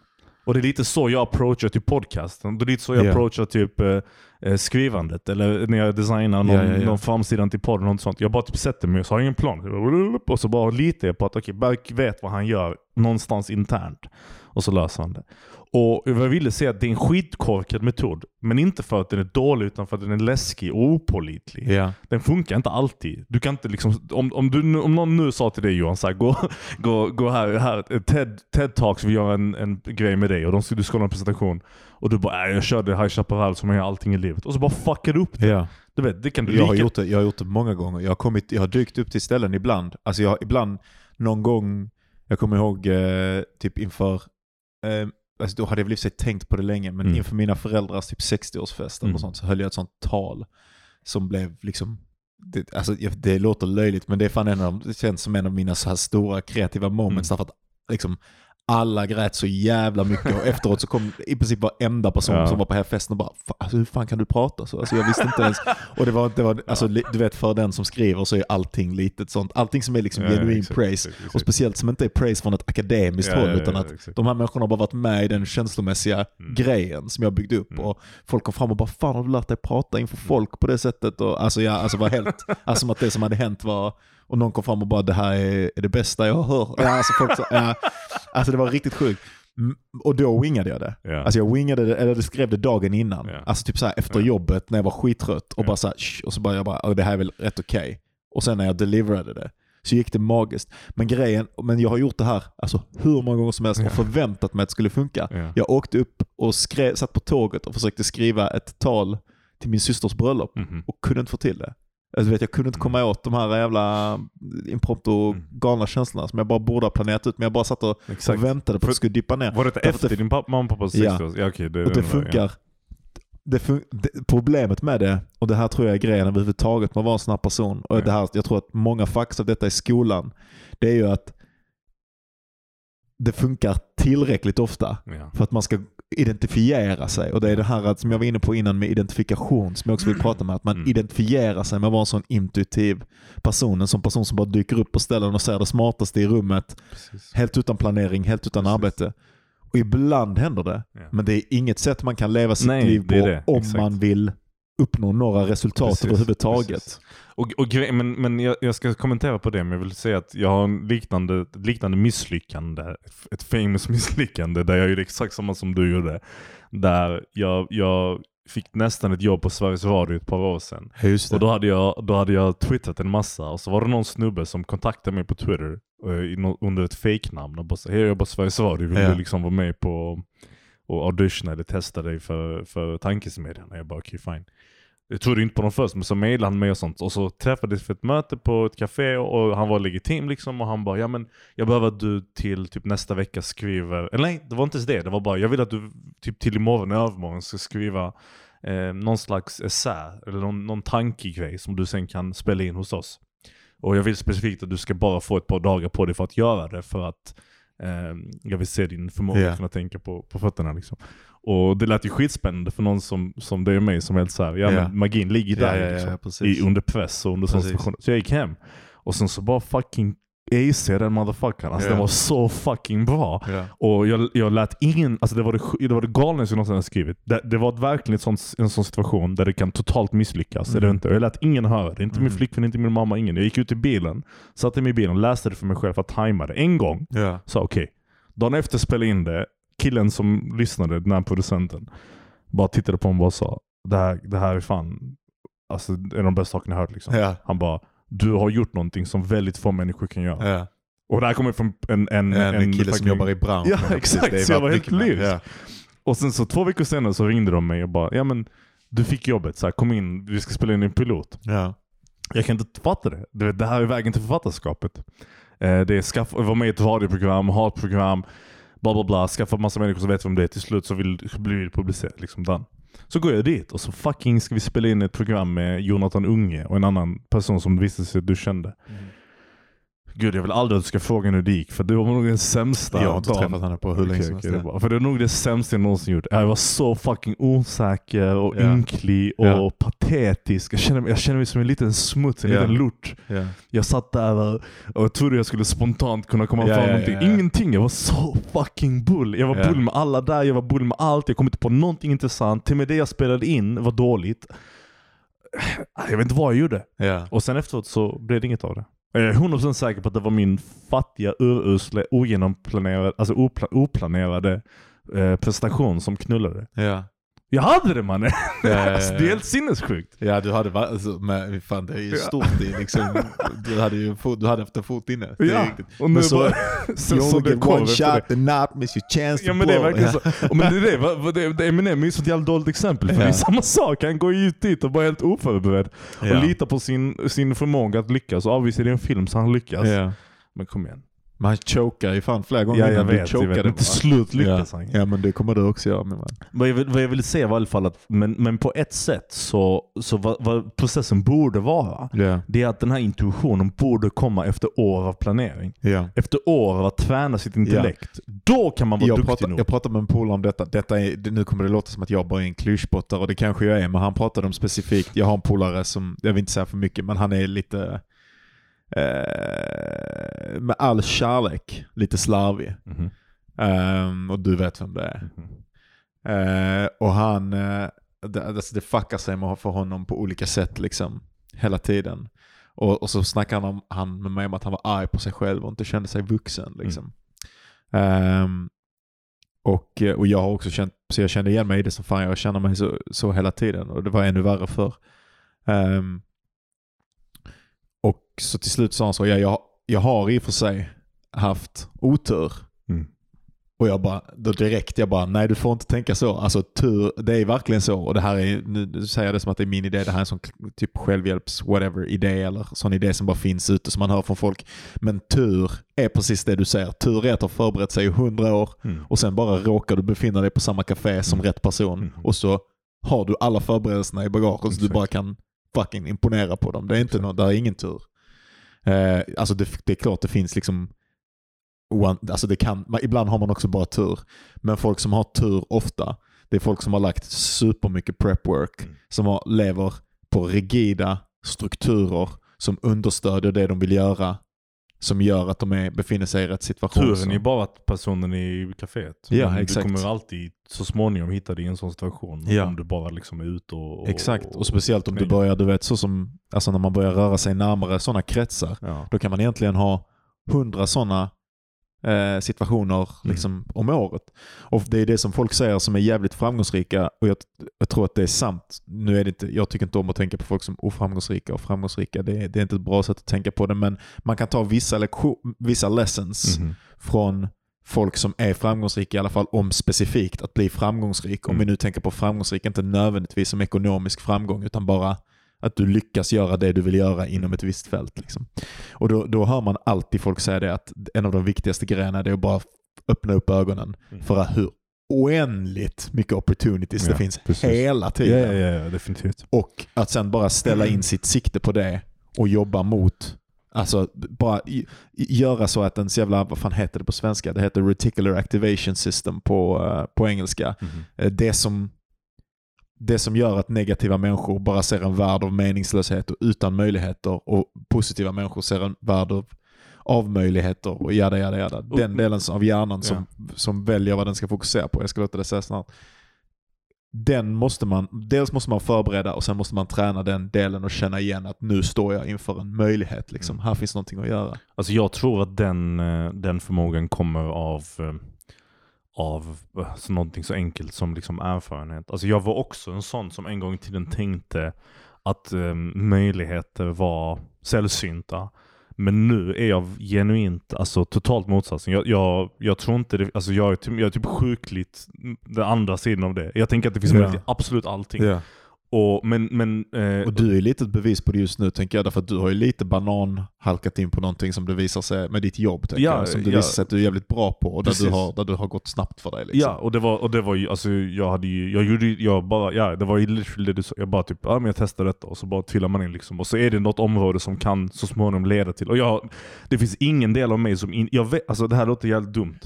Och det är lite så jag approachar typ podcasten. Det är lite så jag Ja. approachar typ eh, eh, skrivandet. Eller när jag designar någon, ja, ja. någon framsidan till podden. Något sånt. Jag bara typ sätter mig och så har jag ingen plan. Och så bara litar jag på att okej, Berk vet vad han gör någonstans internt. Och så löser han det. Och jag ville säga att det är en skitkorkad metod. Men inte för att den är dålig utan för att den är läskig och opålitlig. Ja. Den funkar inte alltid. Du kan inte liksom, om, om, du, om någon nu sa till dig Johan, så här, gå, gå, gå här, här TED, TED Talks, vi gör en, en grej med dig och de du ska hålla en presentation. Och du bara, äh, jag körde High Chaparral som jag gör allting i livet. Och så bara fuckar du upp det. ja. Du vet, det kan du Jag har, lika... gjort det, jag har gjort det många gånger. Jag har, kommit, jag har dykt upp till ställen ibland. Alltså jag ibland, någon gång, jag kommer ihåg eh, typ inför, eh, alltså då hade jag väl i sig tänkt på det länge, men Mm. inför mina föräldrars typ 60-årsfest eller Mm. sånt så höll jag ett sånt tal som blev liksom det, alltså, det låter löjligt men det är fan en av, det känns som en av mina så här stora kreativa moments Mm. därför att liksom alla grät så jävla mycket och efteråt så kom i princip varenda person Ja. som var på här festen och bara "Fa- alltså, hur fan kan du prata så? Alltså, jag visste inte ens. Och det var, det var alltså, du vet för den som skriver så är allting litet sånt. Allting som är liksom Ja, genuin exakt, praise. exakt. Och speciellt som inte är praise från ett akademiskt Ja, håll utan att exakt. de här människorna har bara varit med i den känslomässiga Mm. grejen som jag byggde upp. Mm. Och folk kom fram och bara fan har du lärt dig prata inför folk på det sättet? Och, alltså, ja, alltså var helt, alltså som att det som hade hänt var, och någon kom fram och bara det här är, är det bästa jag har hört. Ja, alltså, folk sa, ja, alltså det var riktigt sjukt. Mm, Och då wingade jag det. Ja. Alltså jag wingade det, eller skrev det dagen innan. Ja. Alltså typ så här efter Ja. jobbet när jag var skittrött och bara så här, och så bara jag bara, "Ja, det här är väl rätt okej. Och sen när jag deliverade det så gick det magiskt. Men grejen, men jag har gjort det här alltså hur många gånger som helst och förväntat mig att det skulle funka. Ja. Jag åkte upp och skrev, satt på tåget och försökte skriva ett tal till min systers bröllop Mhm. och kunde inte få till det. Alltså, vet, jag kunde inte komma åt de här jävla impromptu Mm. galna känslorna som jag bara borde ha planerat ut. Men jag bara satt och, och väntade på att det skulle dippa ner. Var det efter din mamma och pappas Ja. 60 Ja, okej. det, Och det funkar. Det fun det, problemet med det, och det här tror jag är grejen överhuvudtaget med att vara en sån här person, och Ja. det här, jag tror att många fax av detta i skolan, det är ju att det funkar tillräckligt ofta Ja. för att man ska identifiera sig. Och det är det här att, som jag var inne på innan med identifikation som jag också vill prata med. Att man Mm. identifierar sig med att vara en sån intuitiv person. En sån person som bara dyker upp på ställen och säger det smartaste i rummet. Precis. Helt utan planering, helt utan Precis. arbete. Och ibland händer det. Ja. Men det är inget sätt man kan leva sitt Nej, liv det på det. om Exakt. man vill uppnå några resultat Precis, överhuvudtaget. precis. Och, och, men men jag, jag ska kommentera på det, men jag vill säga att jag har en liknande, ett liknande misslyckande. Ett- famous misslyckande där jag gjorde exakt samma som du gjorde. Där jag, jag fick nästan ett jobb på Sveriges Radio ett par år sedan. Och då hade, jag, då hade jag twittrat en massa och så var det någon snubbe som kontaktade mig på Twitter eh, under ett fake-namn och bara sa hej jag jobbar på Sveriges Radio, vill Ja. du liksom vara med på och auditiona eller testa dig för, för tankesmedjan? Och jag bara okej fine. Jag trodde inte på dem först men så mejlade han mig och sånt och så träffades vi för ett möte på ett café och han var legitim liksom och han bara ja men jag behöver att du till typ nästa vecka skriver, eller nej det var inte ens det, det var bara jag vill att du typ till imorgon övermorgon ska skriva eh, någon slags essä eller någon, någon tankegrej som du sen kan spela in hos oss. Och jag vill specifikt att du ska bara få ett par dagar på dig för att göra det för att eh, jag vill se din förmåga Ja. att kunna tänka på, på fötterna liksom. Och det lät ju skitspännande för någon som, som dig och mig som helt såhär, ja, men magin ligger där ja, ja, liksom, i, under press och under sådana situationer. Så jag gick hem. Och sen så bara fucking AC den motherfuckern. Alltså den var så fucking bra. Och jag, jag lät ingen, alltså det var det, det, var det galnaste jag någonsin har skrivit. Det, det var verkligen ett sånt, en sån situation där det kan totalt misslyckas. Mm. Eller inte. Och Jag lät ingen höra det. Inte min Mm. flickvän, inte min mamma, ingen. Jag gick ut i bilen, satte mig i bilen, läste det för mig själv för att tajma det. En gång Ja. sa okej. Dagen efter spelade in det. Killen som lyssnade, den här producenten, bara tittade på mig och bara sa det här, det här är fan alltså, det är de bästa sakerna jag hört. Liksom. Ja. Han bara du har gjort någonting som väldigt få människor kan göra. Ja. Och det här kommer från en, en, En, kille som jobbar i branschen. Ja, exakt. Det är Så jag var helt lyrisk. Och sen så två veckor senare så ringde de mig och bara ja men du fick jobbet, så här, kom in, vi ska spela in en pilot. Ja. Jag kan inte fatta det. Du vet, det här är vägen till författarskapet. Eh, det är skaff, vara med i ett radioprogram, ha ett program, bla bla bla, skaffa massa människor som vet vem det är. Till slut så vill, blir det publicerat. Liksom, den. Så går jag dit och så fucking ska vi spela in ett program med Jonathan Unge och en annan person som visste sig att du kände. Mm. Gud, jag vill aldrig att du ska fråga hur det gick, för det var nog den sämsta Jag har inte dagen. träffat henne på hur länge som helst. bra. För det är nog det sämsta jag någonsin gjort. Jag var så fucking osäker och Ja. ynklig och Ja. patetisk. Jag känner, mig, jag känner mig som en liten smuts, en Ja. liten lort. Ja. Jag satt där och, trodde jag skulle spontant kunna komma fram ja, någonting. Ingenting. Jag var så fucking bull. Jag var bull med alla där, jag var bull med allt. Jag kom inte på någonting intressant. Till och med det jag spelade in var dåligt. Jag vet inte vad jag gjorde. Och sen efteråt så blev det inget av det. Jag är 100% säker på att det var min fattiga, urusla, ogenomplanerade, alltså opla, oplanerade eh, prestation som knullade. Ja. Jag hade det mannen! Ja, ja, ja. alltså, det är helt sinnessjukt. Ja, du hade, alltså, men fan det är ju stort i liksom, du hade ju fot, du hade haft en fot inne. Det Ja, och nu Men så- bara... sen You så only det get one det. shot and not miss your chance Ja men det är blow. verkligen så. Men det är det, vad- det, det Eminem är ju ett jävla dåligt exempel. För det är samma sak, han går ju ut dit och bara helt oförberedd. Och litar på sin, sin förmåga att lyckas. Och avvisar det en film så han lyckas. Men kom igen. Men han chokar ju fan flera gånger Ja jag innan du vet, jag chokade till slut lyckas ja. han. Ja men det kommer du också göra min vän. Vad jag, vill, vad jag ville säga var i alla fall att, men, men på ett sätt så, så vad, vad processen borde vara, Ja. det är att den här intuitionen borde komma efter år av planering. Ja. Efter år av att träna sitt intellekt. Då kan man vara Jag, duktig pratar, nog. jag pratade med en polare om detta. detta är, nu kommer det låta som att jag bara är en klyschbottare och det kanske jag är, men han pratade om specifikt, jag har en polare som, jag vill inte säga för mycket, men han är lite, eh, med all kärlek, lite slarvig. Mhm. Ehm, och du vet vem det är. Mhm. Eh, och han, eh, det, alltså det fuckar sig med för honom på olika sätt liksom. Hela tiden. Och, och så snackade han, om, han med mig om att han var arg på sig själv och inte kände sig vuxen. Liksom. Ehm, och, eh, och jag har också känt, så jag kände igen mig i det som fan, jag känner mig så, så hela tiden. Och det var ännu värre för. och så till slut sa han så, ja, jag, jag har i och för sig haft otur. Mm. Och jag bara, då direkt jag bara, nej du får inte tänka så. Alltså tur, det är verkligen så. Och det här är, nu säger jag det som att det är min idé, det här är en sån typ självhjälps whatever idé eller sån idé som bara finns ute som man hör från folk. Men tur är precis det du säger. Tur är att ha förberett sig i hundra år Mm. och sen bara råkar du befinna dig på samma café som rätt person. Mm. Och så har du alla förberedelserna i bagaget så du bara kan fucking imponera på dem. Det är inte något, det är ingen tur. Eh, alltså det, det är klart det finns liksom one, alltså det kan, man- ibland har man också bara tur. Men folk som har tur ofta, det är folk som har lagt supermycket prep work. Mm. Som har, lever på rigida strukturer som understödjer det de vill göra. Som gör att de är, befinner sig i rätt situation. Turen Så- är bara att personen är i kaféet. Ja, Men exakt. Du kommer alltid så småningom hitta dig i en sån situation. Ja. Om du bara liksom är ute och... och Exakt, och speciellt om du börjar, du vet så som, alltså när man börjar röra sig närmare sådana kretsar. Ja. Då kan man egentligen ha hundra sådana eh, situationer liksom, om året. Och det är det som folk säger som är jävligt framgångsrika och jag, jag tror att det är sant. Nu är det inte, jag tycker inte om att tänka på folk som oframgångsrika och framgångsrika. Det, är- det är inte ett bra sätt att tänka på det men man kan ta vissa, lektion, vissa lessons Mhm. från folk som är framgångsrika i alla fall om specifikt att bli framgångsrik. Om Mm. vi nu tänker på framgångsrik, inte nödvändigtvis som ekonomisk framgång utan bara att du lyckas göra det du vill göra inom ett visst fält. Liksom. Och då, då hör man alltid folk säga det att en av de viktigaste grejerna är att bara öppna upp ögonen Mm. för hur oändligt mycket opportunities det Ja, finns precis. hela Ja, tiden. ja, ja, definitivt. Och att sen bara ställa in sitt sikte på det och jobba mot Alltså bara göra så att ens jävla, vad fan heter det på svenska? Det heter reticular activation system på, eh, på engelska. Eh, Det som, det som gör att negativa människor bara ser en värld av meningslöshet och utan möjligheter och positiva människor ser en värld av, av möjligheter och jada jada jada. Den delen av hjärnan som, som väljer vad den ska fokusera på. Jag ska låta det säga snart. Den måste man, dels måste man förbereda och sen måste man träna den delen och känna igen att nu står jag inför en möjlighet. Liksom. Mm. Här finns någonting att göra. Alltså jag tror att den, eh, den förmågan kommer av, eh, av eh, så någonting så enkelt som liksom erfarenhet. Alltså jag var också en sån som en gång i tiden tänkte att eh, möjligheter var sällsynta. Men nu är jag genuint, alltså totalt motsatsen. Jag, jag, jag tror inte det, alltså jag är, typ, jag är typ sjukligt den andra sidan av det. Jag tänker att det finns Ja. möjlighet till absolut allting. Och, men, men, eh, Och du är lite ett bevis på det just nu tänker jag, därför att du har ju lite banan halkat in på någonting som det visar sig med ditt jobb. Tänker Ja, jag, som det ja. visar sig att du är jävligt bra på och där du, Precis. har, där du har gått snabbt för dig. Liksom. Ja, och det var, och det var ju, alltså jag hade ju, jag gjorde jag bara, ja det var ju literally det du sa. Jag bara typ, ja men jag testar detta och så bara trillar man in liksom. Och så är det något område som kan så småningom leda till, och jag, det finns ingen del av mig som, in, jag vet, alltså det här låter jävligt dumt.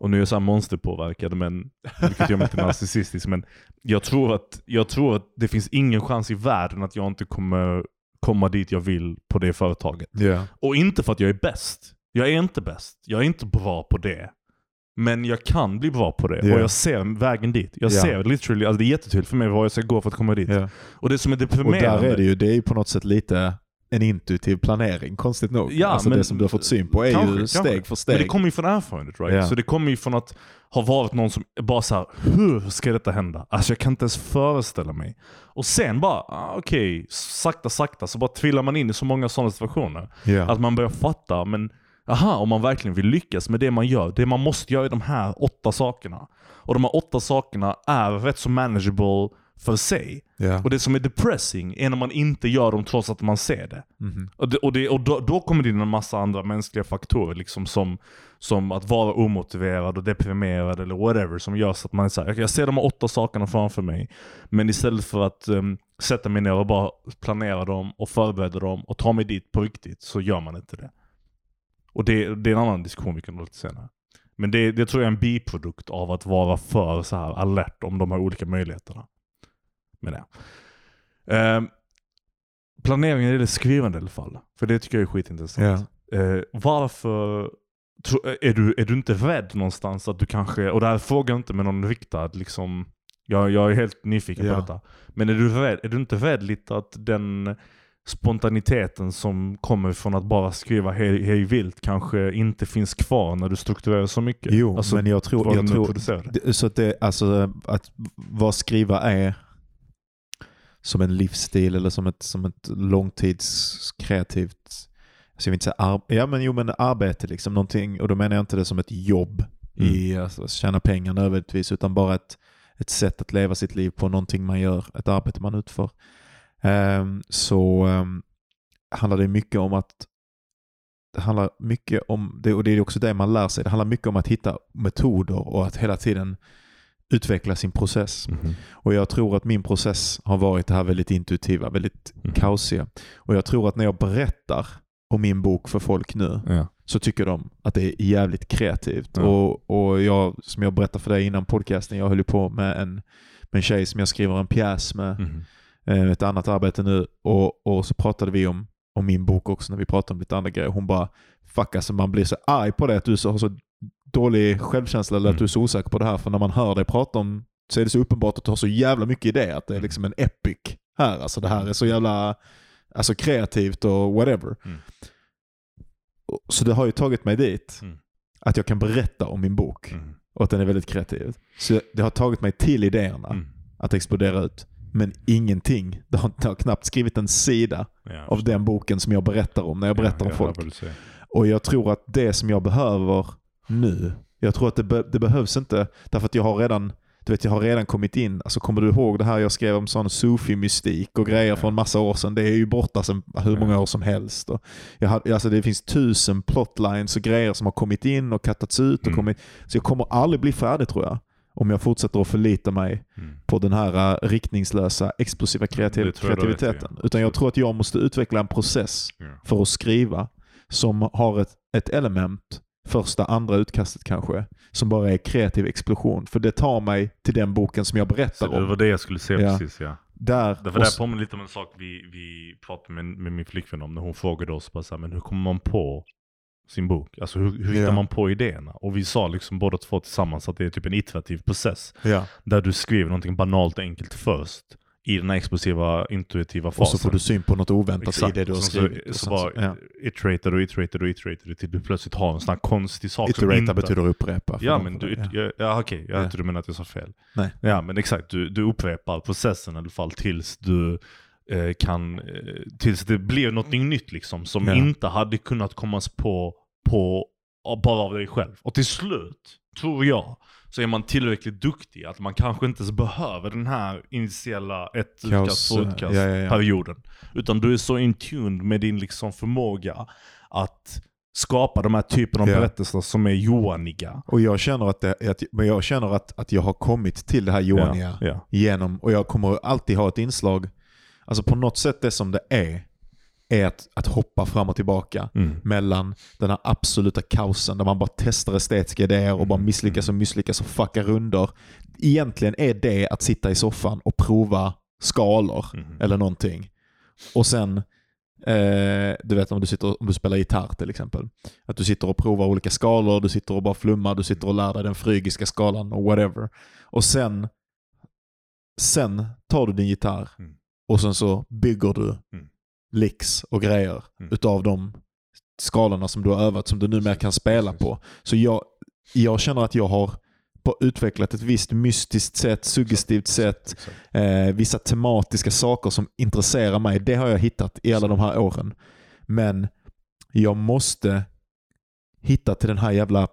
Och nu är jag så här monsterpåverkad, men, vilket gör mig inte narcissistisk. Men jag tror, att, jag tror att det finns ingen chans i världen att jag inte kommer komma dit jag vill på det företaget. Ja. Och inte för att jag är bäst. Jag är inte bäst. Jag är inte bra på det. Men jag kan bli bra på det. Ja. Och jag ser vägen dit. Jag Ja. ser literally, alltså det är jättetydligt för mig vad jag ska gå för att komma dit. Och det som är Och deprimerande. där är det ju, det är ju på något sätt lite en intuitiv planering, konstigt nog. Ja, alltså men- det som du har fått syn på är Kanske, ju kanske. steg för Men steg. det kommer ju från erfarenhet right? Ja. Så det kommer ju från att ha varit någon som bara så här, hur ska detta hända? Alltså jag kan inte ens föreställa mig. Och sen bara, ah, okej, sakta sakta så bara trillar man in i så många sådana situationer. ja. Att man börjar fatta, men aha, om man verkligen vill lyckas med det man gör, det man måste göra är de här åtta sakerna. Och de här åtta sakerna är rätt så manageable för sig. ja. Och det som är depressing är när man inte gör dem trots att man ser det. Mhm. Och, det, och, det, och då, då kommer det in en massa andra mänskliga faktorer, liksom som, som att vara omotiverad och deprimerad eller whatever, som gör så att man såhär, "Okej, jag ser de här åtta sakerna framför mig, men istället för att um, sätta mig ner och bara planera dem och förbereda dem och ta mig dit på riktigt, så gör man inte det. Och det, det är en annan diskussion vi kan ha lite senare. Men det, det tror jag är en biprodukt av att vara för så här alert om de här olika möjligheterna. Men det. Ehm, planeringen är det skrivande i alla fall. För det tycker jag är skitintressant. Eh, varför tro, är, du, är du inte rädd någonstans att du kanske, och det här frågar jag inte med någon riktad liksom, jag, jag är helt nyfiken Ja. på detta. Men är du, rädd, är du inte rädd lite att den spontaniteten som kommer från att bara skriva hej, hej vilt kanske inte finns kvar när du strukturerar så mycket? Jo, Alltså, men jag tror... Jag tror så att det, alltså att vad skriva är som en livsstil eller som ett, som ett långtidskreativt, alltså jag vill inte säga ar, ja men jo men arbete liksom, någonting, och då menar jag inte det som ett jobb i alltså, tjäna pengar nödvändigtvis, utan bara ett, ett sätt att leva sitt liv på, någonting man gör, ett arbete man utför. Ehm, så ehm, handlar det mycket om att det handlar mycket om, det, och det är också det man lär sig, det handlar mycket om att hitta metoder och att hela tiden utveckla sin process. Mhm. Och jag tror att min process har varit det här väldigt intuitiva, väldigt Mhm. kaosiga. Och jag tror att när jag berättar om min bok för folk nu Ja. så tycker de att det är jävligt kreativt. Ja. Och, och jag, som jag berättade för dig innan podcasten, jag höll på med en, med en tjej som jag skriver en pjäs med, eh, ett annat arbete nu. Och, och så pratade vi om, om min bok också när vi pratade om lite andra grejer. Hon bara, fuck alltså man blir så arg på det att du så, har så dålig självkänsla eller att Mm. du är så osäker på det här. För när man hör dig prata om så är det så uppenbart att du har så jävla mycket idé. Att det är Mm. liksom en epic här. Alltså det här är så jävla alltså, kreativt och whatever. Mm. Så det har ju tagit mig dit. Mm. Att jag kan berätta om min bok. Mm. Och att den är väldigt kreativ. Så det har tagit mig till idéerna Mm. att explodera ut. Men ingenting. Det har, det har knappt skrivit en sida Ja, av den boken som jag berättar om när jag berättar ja, om folk. Jag. Och jag tror att det som jag behöver nu, jag tror att det, be, det behövs inte, därför att jag har redan du vet, jag har redan kommit in, alltså kommer du ihåg det här jag skrev om sån sufi-mystik och grejer Ja. från massa år sedan? Det är ju borta sedan hur många år som helst. Och jag hade, alltså det finns tusen plotlines och grejer som har kommit in och kattats ut. Och Mm. kommit, så jag kommer aldrig bli färdig tror jag. Om jag fortsätter att förlita mig Mm. på den här äh, riktningslösa, explosiva kreativ- jag kreativiteten. ja. Utan jag tror att jag måste utveckla en process Ja. för att skriva som har ett, ett element, första, andra utkastet kanske, som bara är kreativ explosion. För det tar mig till den boken som jag Så berättar det var om. det jag skulle säga Ja. precis ja. Där, Därför och det här påminner lite om en sak vi, vi pratade med, med min flickvän om när hon frågade oss bara så här, men hur kommer man på sin bok? Alltså hur, hur hittar man på idéerna? Och vi sa liksom båda två tillsammans att det är typ en iterativ process. ja. Där du skriver någonting banalt och enkelt först. I den här explosiva, intuitiva Och fasen. så får du syn på något oväntat Exakt. i det du har Och skrivit. Så, Och så bara ja. iterator och iterator och iterator till du plötsligt har en sån här konstig sak Iterata inte... betyder upprepa. Ja men du, ja. ja, okej, jag Ja. tror du menar att jag sa fel. Nej. Ja men exakt, du, du upprepar processen i alla fall tills du eh, kan, eh, tills det blir något nytt liksom som Ja. inte hade kunnat komma på, på bara av dig själv. Och till slut, tror jag, så är man tillräckligt duktig att man kanske inte ens behöver den här initiala ett utkast, två ja, utkast ja, ja. perioden. Utan du är så in tuned med din liksom förmåga att skapa de här typen av Ja. berättelser som är joaniga. Och jag känner att, det, att, men jag känner att, att jag har kommit till det här joaniga Ja, ja. genom, och jag kommer alltid ha ett inslag, alltså på något sätt det som det är, är att, att hoppa fram och tillbaka Mm. mellan den här absoluta kaosen där man bara testar estetiska idéer och bara Mm, misslyckas och misslyckas och fuckar runder. Egentligen är det att sitta i soffan och prova skalor Mhm. eller någonting. Och sen, eh, du vet om du, sitter, om du spelar gitarr till exempel. Att du sitter och provar olika skalor, du sitter och bara flummar, du sitter och lär dig den frygiska skalan och whatever. Och sen, sen tar du din gitarr Mm. och sen så bygger du Mm. Licks och grejer Mm. utav de skalorna som du har övat som du numera kan spela på. Så jag, jag känner att jag har på utvecklat ett visst mystiskt sätt, suggestivt sätt, eh, vissa tematiska saker som intresserar mig. Det har jag hittat i alla de här åren. Men jag måste hitta till den här jävla...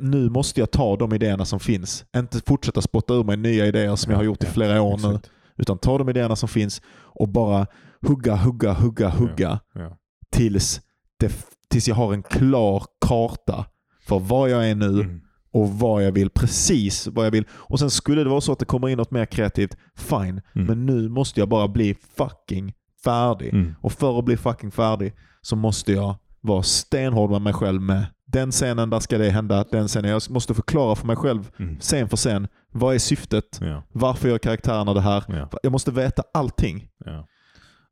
nu måste jag ta de idéerna som finns. Inte fortsätta spotta ur mig nya idéer som jag har gjort i flera år nu. Utan ta de idéerna som finns och bara hugga, hugga, hugga, hugga Ja. tills, det, tills jag har en klar karta för var jag är nu Mm. och vad jag vill. Precis vad jag vill. Och sen skulle det vara så att det kommer in något mer kreativt, fine. Mm. Men nu måste jag bara bli fucking färdig. Mm. Och för att bli fucking färdig så måste jag vara stenhård med mig själv med den scenen, där ska det hända, den scenen. Jag måste förklara för mig själv, Mm. scen för scen, vad är syftet? Ja. Varför gör karaktärerna det här? Ja. Jag måste veta allting. Ja.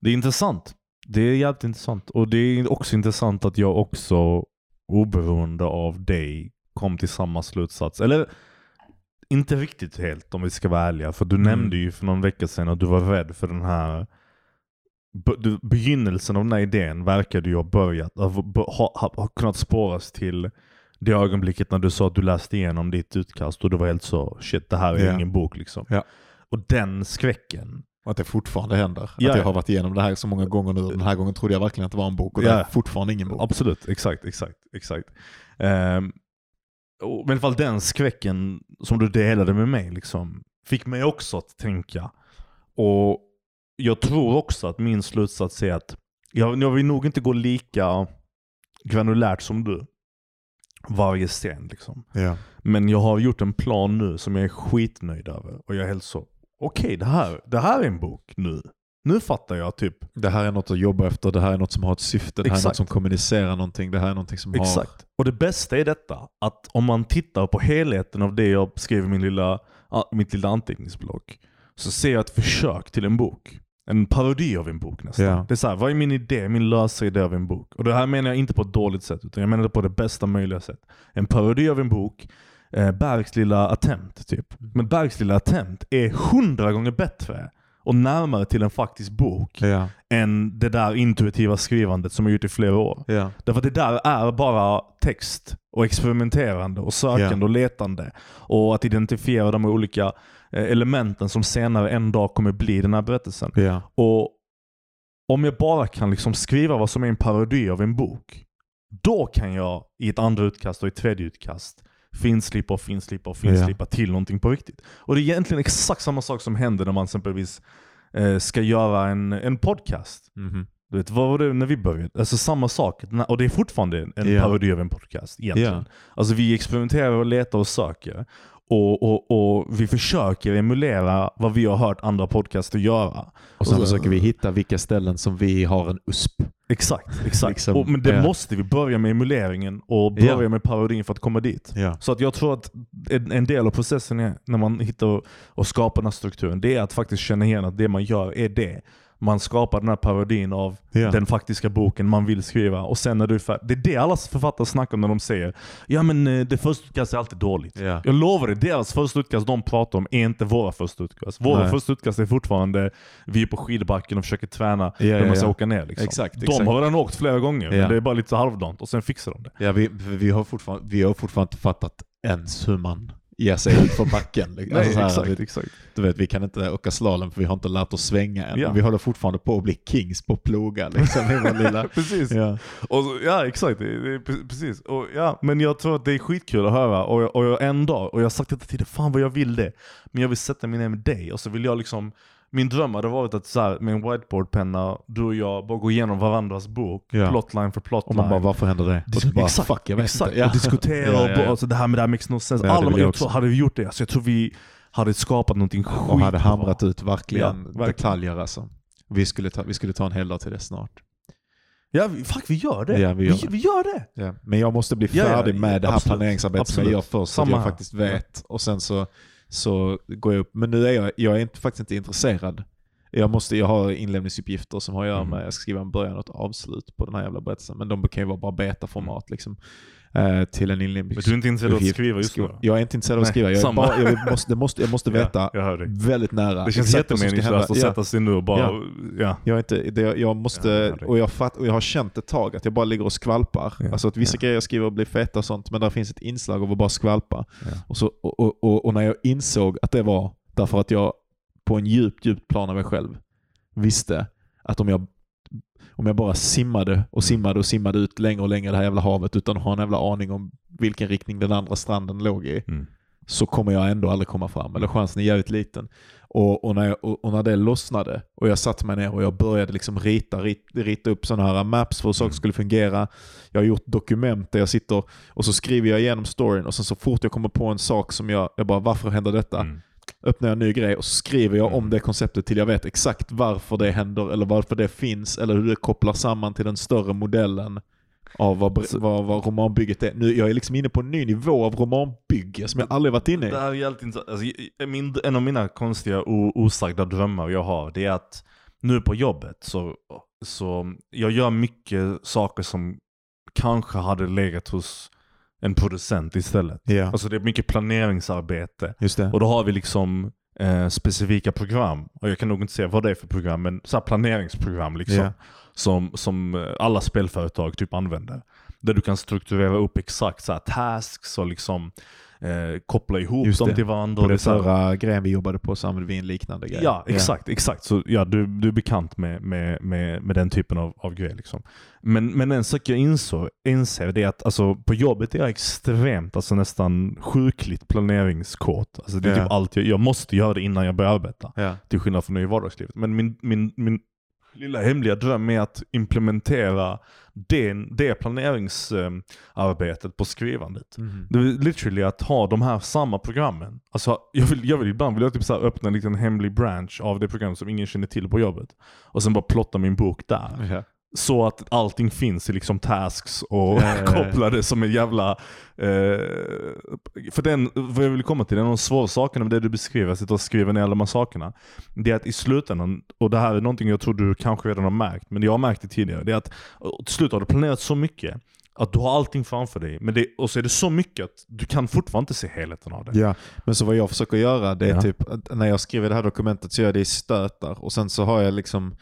Det är intressant. Det är jävligt intressant. Och det är också intressant att jag också, oberoende av dig, kom till samma slutsats. Eller inte riktigt helt om vi ska vara ärliga. För du Mm. nämnde ju för någon vecka sedan att du var rädd för den här du, begynnelsen av den här idén verkade ju ha börjat, ha, ha, ha, kunnat spåras till det ögonblicket när du sa att du läste igenom ditt utkast och du var helt så shit det här är Ja. ingen bok liksom. Ja. Och den skräcken Och att det fortfarande händer. Ja, att jag ja. har varit igenom det här så många gånger nu. Den här gången trodde jag verkligen att det var en bok och det Ja. är fortfarande ingen bok. Absolut, exakt, exakt, exakt. Um, och, men i alla fall den skräcken som du delade med mig liksom, fick mig också att tänka. Och jag tror också att min slutsats är att jag, jag vill nog inte gå lika granulärt som du. Varje scen liksom. Ja. Men jag har gjort en plan nu som jag är skitnöjd över. Och jag är helt så, okej det, här, det här är en bok nu. nu fattar jag typ. Det här är något att jobba efter, det här är något som har ett syfte, det här är något Exakt. som kommunicerar någonting, det här är någonting som har... Exakt. Och det bästa är detta, att om man tittar på helheten av det jag skrev i min lilla, mitt lilla anteckningsblock, så ser jag ett försök till en bok. En parodi av en bok nästan. Ja. Det är så här, vad är min idé, min lösa idé av en bok? Och det här menar jag inte på ett dåligt sätt, utan jag menar det på det bästa möjliga sätt. En parodi av en bok, Bergs lilla attempt typ. Men Bergs lilla attempt är hundra gånger bättre och närmare till en faktisk bok Ja, än det där intuitiva skrivandet som jag gjort i flera år. ja, Därför att det där är bara text och experimenterande och sökande Ja. och letande. Och att identifiera de olika eh, elementen som senare en dag kommer bli den här berättelsen. Och om jag bara kan liksom skriva vad som är en parodi av en bok, då kan jag i ett andra utkast och i ett tredje utkast finslipa och finslipa och finslipa till någonting på riktigt. Och det är egentligen exakt samma sak som händer när man exempelvis eh, ska göra en, en podcast. Mhm. Du vet, vad var det när vi började? Alltså samma sak. Och det är fortfarande en Ja. parodi av en podcast egentligen. Ja. Alltså vi experimenterar och letar och söker. Och, och, och vi försöker emulera vad vi har hört andra podcaster göra. Och sen försöker vi hitta vilka ställen som vi har en USP. Exakt, exakt. Liksom, och, men det ja. måste vi börja med emuleringen och börja Ja. med parodin för att komma dit. Ja. Så att jag tror att en, en del av processen är, när man hittar och, och skapar den här strukturen, det är att faktiskt känna igen att det man gör är det. Man skapar den här parodin av Ja. den faktiska boken man vill skriva. Och sen när du är. Det är det alla författare snackar om när de säger ja men eh, det första utkastet är alltid dåligt. Ja. Jag lovar dig, deras första utkast de pratar om är inte våra första utkast. Våra Nej. första utkast är fortfarande vi är på skidbacken och försöker träna hur ja, man ska åka ner. Liksom. Exakt, de exakt. har redan åkt flera gånger, men det är bara lite halvdant och sen fixar de det. Ja, vi, vi, har fortfarande, vi har fortfarande inte fattat ens hur man ger sig ut för backen. liksom. Alltså så här, exakt, vi, exakt. du vet, vi kan inte åka slalom för vi har inte lärt oss svänga än. Ja. Men vi håller fortfarande på att bli kings på ploga liksom, i vår lilla... Precis. Ja. Och så, ja exakt, det, det, precis. Och, ja, men jag tror att det är skitkul att höra och, och jag, en dag, och jag har sagt detta till dig, fan vad jag vill det. Men jag vill sätta mig ner med dig och så vill jag liksom min dröm hade varit att så här, med en whiteboardpenna, du och jag bara gå igenom varandras bok, Ja. plotline för plotline. Och man bara, varför händer det? Och du bara, exakt, fuck, jag vet exakt. inte. Ja. Och diskutera Ja, och ja, ja. Alltså, det här med det här makes no sense. Alla, jag jag tror, hade vi gjort det, alltså, jag tror vi hade skapat någonting skit. Och hade hamrat ut verkligen, verkligen. detaljer alltså. Vi skulle, ta, vi skulle ta en hel dag till det snart. Ja, fuck vi gör det. Ja, vi gör vi, det. vi gör det. Ja. Men jag måste bli Ja, ja, färdig med det här absolut. planeringsarbetet som jag Absolut. gör först. Så att Samma jag faktiskt vet. Och sen så, så går jag upp. Men nu är jag, jag är inte, faktiskt inte intresserad. Jag, måste, jag har inlämningsuppgifter som har att göra Mm. med, jag ska skriva en början och ett avslut på den här jävla berättelsen. Men de kan ju vara bara betaformat liksom. Eh, till en inlämnings... Men du är inte intresserad av att skriva just nu? Jag är inte intresserad av att skriva. Jag, bara, jag, måste, det måste, jag måste veta Ja, väldigt nära. Det känns jättemeningslöst att sätta sig nu och bara... Ja. Ja. Jag, inte, det, jag måste, och, jag fatt, och jag har känt ett tag att jag bara ligger och skvalpar. Ja, Alltså att vissa grejer jag skriver blir feta och sånt, men där finns ett inslag av att bara skvalpa. Och, så, och, och, och, och när jag insåg att det var därför att jag på en djupt, djupt plan av mig själv visste att om jag, om jag bara simmade och simmade och simmade ut längre och längre i det här jävla havet utan att ha en jävla aning om vilken riktning den andra stranden låg i, Mm. så kommer jag ändå aldrig komma fram. Eller chansen är jävligt liten. Och, och, när, jag, och, och när det lossnade och jag satte mig ner och jag började liksom rita, rit, rita upp sådana här maps för hur saker skulle fungera. Jag har gjort dokument där jag sitter och så skriver jag igenom storyn och sen så fort jag kommer på en sak som jag, jag bara varför händer detta? Mm. Öppnar jag en ny grej och skriver jag om Mm. det konceptet till jag vet exakt varför det händer eller varför det finns eller hur det kopplar samman till den större modellen av vad, vad, vad romanbygget är. Nu, jag är liksom inne på en ny nivå av romanbygge som jag aldrig varit inne i. Det här är intressant. Alltså, min, en av mina konstiga o, osagda drömmar jag har, det är att nu på jobbet så, så jag gör mycket saker som kanske hade legat hos en producent istället. Ja, Alltså det är mycket planeringsarbete. just det. Och då har vi liksom eh, specifika program. Och jag kan nog inte säga vad det är för program, men så planeringsprogram liksom. Ja. Som, som eh, alla spelföretag typ använder. Där du kan strukturera upp exakt så tasks och liksom eh, koppla ihop Just dem det. till varandra. På den här- förra grejen vi jobbade på så använde vi en liknande grej. Ja, exakt. exakt. Så ja, du, du är bekant med, med, med, med den typen av, av grejer. Liksom. Men, men en sak jag insåg, inser det är att alltså, på jobbet är jag extremt, alltså nästan sjukligt planeringskåt. Alltså, det är Ja. typ allt jag, jag måste göra det innan jag börjar arbeta. Ja. Till skillnad från i vardagslivet. Men min, min, min, lilla hemliga dröm är att implementera det, det planeringsarbetet på skrivandet. Mhm. Det är literally att ha de här samma programmen. Alltså, jag vill, jag vill ibland vill jag typ så öppna en liten hemlig branch av det program som ingen känner till på jobbet. Och sen bara plotta min bok där. Ja. Så att allting finns i liksom tasks och kopplade som en jävla... Eh, för den, vad jag vill komma till, en av de svåra sakerna med det du beskriver, att sitta och skriva ner alla de här sakerna. Det är att i slutändan, och det här är någonting jag tror du kanske redan har märkt, men jag har märkt det tidigare. Det är att till slut har du planerat så mycket att du har allting framför dig. Men det, och så är det så mycket att du kan fortfarande inte se helheten av det. Ja, men så vad jag försöker göra det är Ja. typ, när jag skriver det här dokumentet så gör jag det i stötar och sen så har jag liksom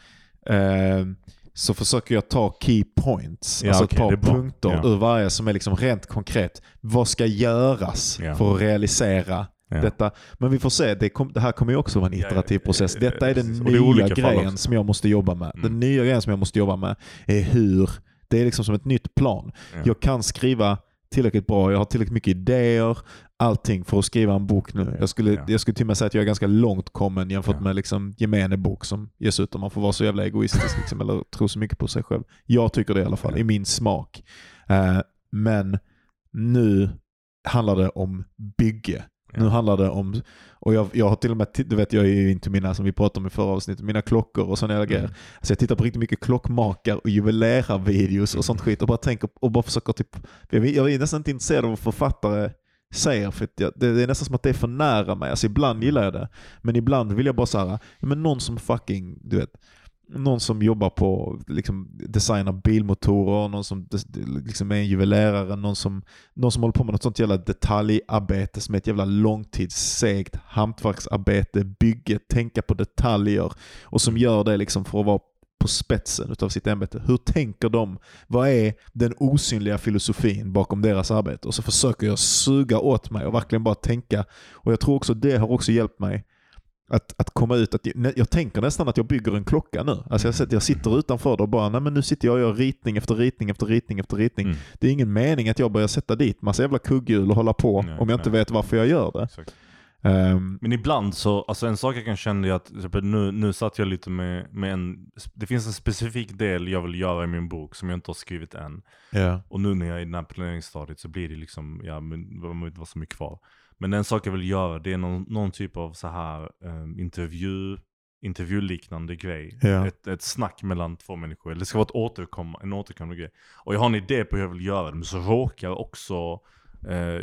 eh, så försöker jag ta key points, Ja, alltså det är bra. punkter Ja. ur varje som är liksom rent konkret. Vad ska göras Ja. för att realisera Ja. detta? Men vi får se, det, kom, det här kommer ju också vara en iterativ process. Detta är den är nya fall grejen som jag måste jobba med. Den Mm. nya grejen som jag måste jobba med är hur, det är liksom som ett nytt plan. Ja. Jag kan skriva tillräckligt bra, jag har tillräckligt mycket idéer, allting för att skriva en bok nu. Jag skulle, Ja. jag skulle till och med säga att jag är ganska långt kommen jämfört Ja. med liksom gemene bok som ges ut om man får vara så jävla egoistisk liksom, eller tro så mycket på sig själv. Jag tycker det i alla fall, Ja. i min smak. Eh, men nu handlar det om bygge. Nu handlar det om, och jag, jag har till och med, du vet jag är ju inte mina, som vi pratade om i förra avsnittet, mina klockor och sådana grejer. Mm. Så jag tittar på riktigt mycket klockmakar och juvelerarvideos och sånt skit och bara tänker och bara försöker typ, jag är, nästan inte intresserad av författare säger för att jag, det, det är nästan som att det är för nära mig. Alltså ibland gillar jag det, men ibland vill jag bara säga, men någon som fucking, du vet, någon som jobbar på, liksom designar bilmotorer, någon som liksom är en juvelerare, någon som, någon som håller på med något sånt jävla detaljarbete som är ett jävla långtidssegt hantverksarbete, bygge, tänka på detaljer och som gör det liksom för att vara på spetsen utav sitt ämbete. Hur tänker de? Vad är den osynliga filosofin bakom deras arbete? Och så försöker jag suga åt mig och verkligen bara tänka. Och jag tror också det har också hjälpt mig att, att komma ut. Att jag, jag tänker nästan att jag bygger en klocka nu. Alltså jag, jag sitter utanför det och bara, nej men nu sitter jag och gör ritning efter ritning efter ritning efter ritning. Mm. Det är ingen mening att jag börjar sätta dit massa jävla kugghjul och hålla på Nej, om jag inte nej. vet varför jag gör det. Exakt. Ehm, Men ibland så, alltså en sak jag kan känna är att nu, nu satt jag lite med, med en, det finns en specifik del jag vill göra i min bok som jag inte har skrivit än. ja. Och nu när jag är i det här planeringsstadiet så blir det liksom, ja men vara så mycket kvar. Men en sak jag vill göra det är någon, någon typ av så här um, intervju, intervjuliknande grej. Ja. Ett, ett snack mellan två människor. Eller det ska vara ett återkomma, en återkommande grej. Och jag har en idé på hur jag vill göra det, men så råkar också eh,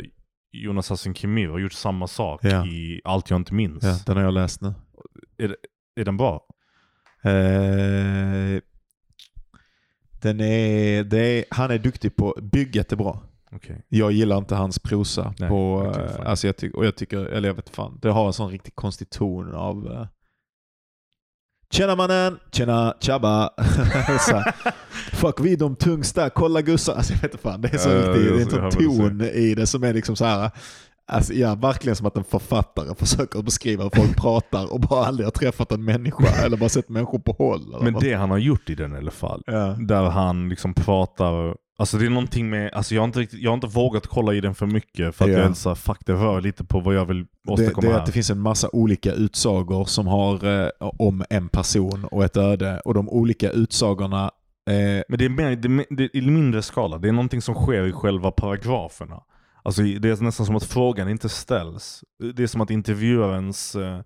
Jonas Hassan Khemir ha gjort samma sak Ja. i Allt jag inte minns. ja, den har jag läst nu. Är, är den bra? Eh, den är, är, han är duktig på, bygget är bra. Okej. Jag gillar inte hans prosa. Nej, på, jag eh, alltså jag tycker, och jag tycker, eller jag vet fan, det har en sån riktig konstig ton av uh, Tjena mannen, tjena tjabba. Fuck vi de tungsta, kolla gussar. Alltså jag vet inte fan, det är så Ja, riktigt, det är en ton i det som är liksom så här. Alltså, ja, verkligen som att en författare försöker beskriva hur folk pratar och bara aldrig har träffat en människa eller bara sett människor på håll. Men det han har gjort i den i alla fall. ja. Där han liksom pratar, alltså det är någonting med, alltså jag har inte, riktigt, jag har inte vågat kolla i den för mycket för att Ja. jag är så fuck det rör lite på vad jag vill Det, åstadkomma det är här. att det finns en massa olika utsagor som har eh, om en person och ett öde och de olika utsagorna eh, Men det är, mer, det, det är i mindre skala, det är någonting som sker i själva paragraferna. Alltså det är nästan som att frågan inte ställs. Det är som att intervjuarens eh,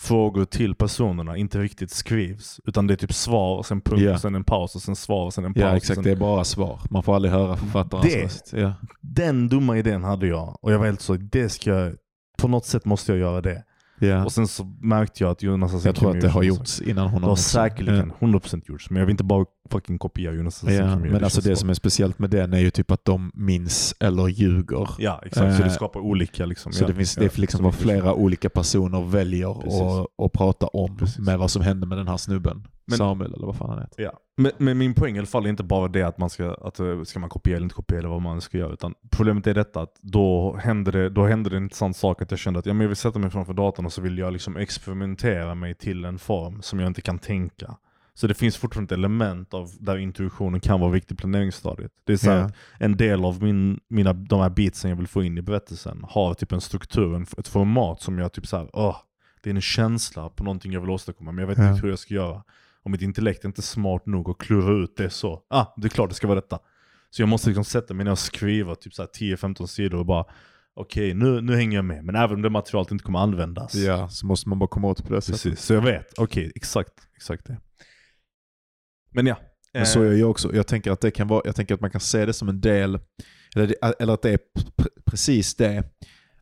frågor till personerna inte riktigt skrivs. Utan det är typ svar, sen punkt, och sen en paus, och sen svar, och sen en paus. Ja exakt, sen... det är bara svar. Man får aldrig höra författarens röst. Ja. Den dumma idén hade jag, och jag var helt så, det ska jag, på något sätt måste jag göra det. Ja. Och sen så märkte jag att Jonas Hassan Jag tror att det har gjorts innan hon Det har säkerligen 100% gjorts, men jag vill inte bara fucking kopiera Jonas Ja, Khemir. men alltså känns det som är speciellt med den är ju typ att de minns eller ljuger. Ja exakt, så det Eh, skapar olika liksom. Så ja, det finns ja, det är liksom vad flera olika personer väljer att prata om Precis. med vad som hände med den här snubben. Men- Samuel eller vad fan han heter. Ja. Men, men min poäng i alla fall är inte bara det att man ska, att, eh, ska man kopiera eller inte kopiera eller vad man ska göra. Utan problemet är detta att då hände det, då hände det en intressant sak att jag kände att ja, men jag vill sätta mig framför datorn och så vill jag liksom experimentera mig till en form som jag inte kan tänka. Så det finns fortfarande ett element av där intuitionen kan vara viktig i planeringsstadiet. Det är så att en del av min, mina, de här beatsen jag vill få in i berättelsen har typ en struktur, en, ett format som jag typ så här, åh, det är en känsla på någonting jag vill åstadkomma men jag vet Ja. inte hur jag ska göra. Och mitt intellekt är inte smart nog att klura ut det så. Ah, det är klart det ska vara detta. Så jag måste liksom sätta mig ner och skriva typ så här 10-15 sidor och bara okej, nu, nu hänger jag med. Men även om det materialet inte kommer användas. Ja, så måste man bara komma åt på det sättet. Precis, så jag vet. Okej, exakt, exakt det. Men ja. Men så gör jag också. Jag tänker att det kan vara, jag tänker att man kan se det som en del, eller, eller att det är pr precis det.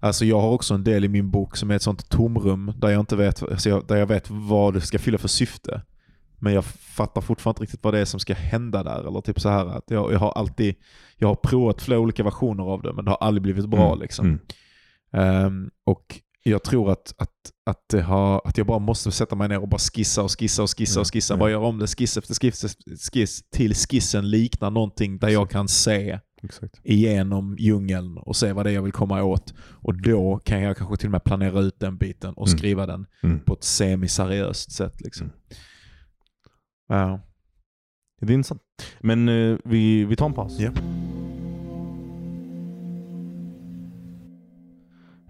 Alltså jag har också en del i min bok som är ett sånt tomrum där jag inte vet, alltså jag, där jag vet vad det ska fylla för syfte. Men jag fattar fortfarande inte riktigt vad det är som ska hända där. Eller typ så här att jag, jag har alltid, jag har provat flera olika versioner av det men det har aldrig blivit bra Mm, liksom. mm. Ehm, och jag tror att, att, att, det har, att jag bara måste sätta mig ner och bara skissa och skissa och skissa och Ja, skissa. Bara göra om det skiss efter skiss, skiss till skissen liknar någonting där jag kan se Exakt. igenom djungeln och se vad det är jag vill komma åt. Och då kan jag kanske till och med planera ut den biten och Mm. skriva den Mm. på ett semiseriöst sätt. Liksom. Mm. Ja. Det är intressant. Men eh, vi, vi tar en paus. Ja.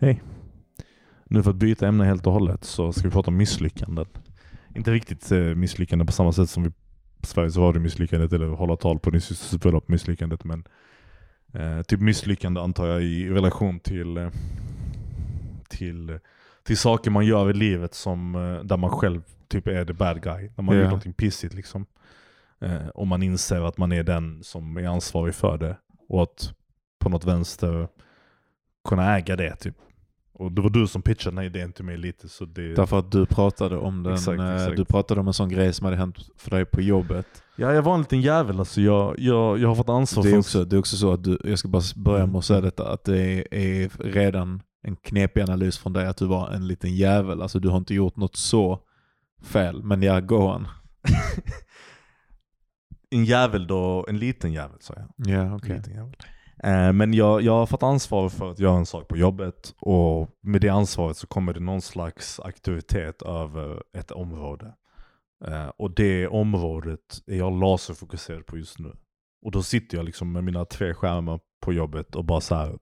Hej. Nu för att byta ämne helt och hållet så ska vi prata om misslyckanden. Inte riktigt eh, misslyckanden på samma sätt som vi Sveriges Radio-misslyckandet eller hålla tal på din systers bröllop misslyckandet men eh, typ misslyckande antar jag i relation till eh, till, till saker man gör i livet som eh, där man själv typ är the bad guy. När man Ja. gör någonting pissigt liksom. Eh, och man inser att man är den som är ansvarig för det. Och att på något vänster kunna äga det typ. Och det var du som pitchade den här idén till mig lite så det... Därför att du pratade om den, Exakt, eh, exakt. du pratade om en sån grej som hade hänt för dig på jobbet. Ja jag var en liten jävel alltså. Jag, jag, jag har fått ansvar Det är, för... också, det är också så att du, jag ska bara börja med att säga detta, att det är, är redan en knepig analys från dig att du var en liten jävel. Alltså du har inte gjort något så fel, men jag går on. En jävel då, en liten jävel sa jag. Ja, En okej. liten jävel. Eh, men jag, jag har fått ansvar för att göra en sak på jobbet och med det ansvaret så kommer det någon slags aktivitet över ett område. Eh, och det området är jag laserfokuserad på just nu. Och då sitter jag liksom med mina tre skärmar på jobbet och bara så här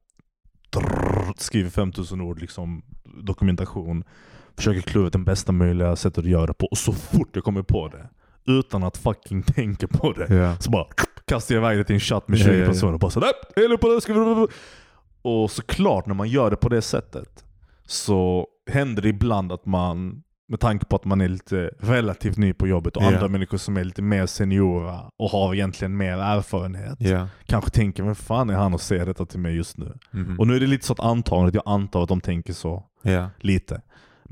drrrr, skriver 5000 ord liksom dokumentation. Försöker klura ut den bästa möjliga sättet att göra det på. Och så fort jag kommer på det, utan att fucking tänka på det, Ja. så bara kastar jag iväg det till en chatt med Ja, 20 ja, ja. personer och bara såhär är du på det? Ska vi... Och såklart när man gör det på det sättet så händer det ibland att man, med tanke på att man är lite relativt ny på jobbet och Ja. andra människor som är lite mer seniora och har egentligen mer erfarenhet, Ja. kanske tänker vem fan är han och säger detta till mig just nu? Mhm. Och nu är det lite så att antagandet, jag antar att de tänker så ja. lite.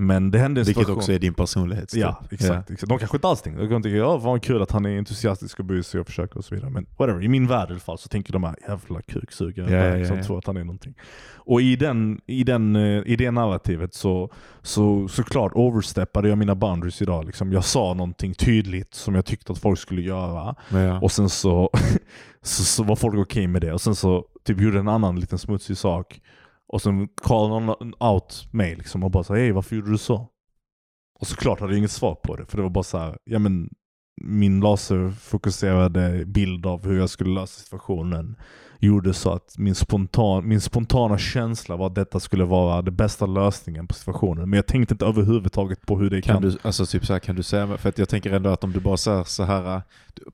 Men det hände en Vilket situation... också är din personlighetstyp. Ja, exakt. exakt. De kanske inte alls tänker, de kan tycka ja, vad kul att han är entusiastisk och bryr sig och försöker och så vidare. Men whatever, i min värld i alla fall så tänker de här jävla kuksugare Ja, ja, ja, som ja. tror att han är någonting. Och i, den, i, den, eh, i det narrativet så, så såklart oversteppade jag mina boundaries idag. Liksom. Jag sa någonting tydligt som jag tyckte att folk skulle göra. Ja. Och sen så, så, så var folk okej med det. Och sen så typ gjorde en annan liten smutsig sak. Och sen callade någon out mig liksom och bara såhär hej varför gjorde du så? Och såklart hade jag inget svar på det. För det var bara så här, ja men min laserfokuserade bild av hur jag skulle lösa situationen gjorde så att min, spontan, min spontana känsla var att detta skulle vara den bästa lösningen på situationen. Men jag tänkte inte överhuvudtaget på hur det kan... Kan du, alltså typ så här, kan du säga, för att jag tänker ändå att om du bara säger så här,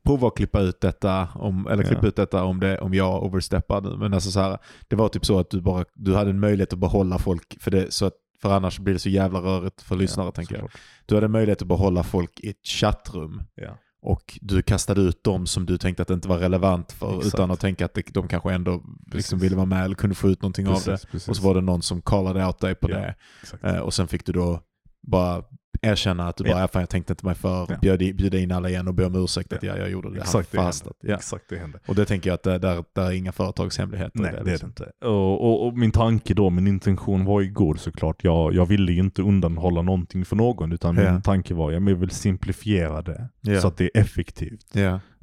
prova att klippa ut detta, om, eller klippa Ja. ut detta om, det, om jag oversteppar. Men alltså så här, det var typ så att du bara, du hade en möjlighet att behålla folk, för, det, så att, för annars blir det så jävla rörigt för lyssnare tänker jag. såklart. Du hade möjlighet att behålla folk i ett chattrum Ja. och du kastade ut dem som du tänkte att det inte var relevant för Exakt. utan att tänka att de kanske ändå liksom Precis. ville vara med eller kunde få ut någonting av det. Precis, precis. Och så var det någon som callade out dig på Ja. det. Exakt. Eh, och sen fick du då bara erkänna att du bara, Ja. fan, jag tänkte inte mig för, Ja. bjöd, bjuda in alla igen och be om ursäkt att Ja. ja, jag gjorde det. Exakt det Han hände. Ja. Exakt det hände. Och det tänker jag att det, där, där är inga företagshemligheter. Nej det är det liksom. inte. Och, och, och min tanke då, min intention var ju god såklart. Jag, jag ville ju inte undanhålla någonting för någon utan min tanke var, jag vill simplifiera det så att det är effektivt.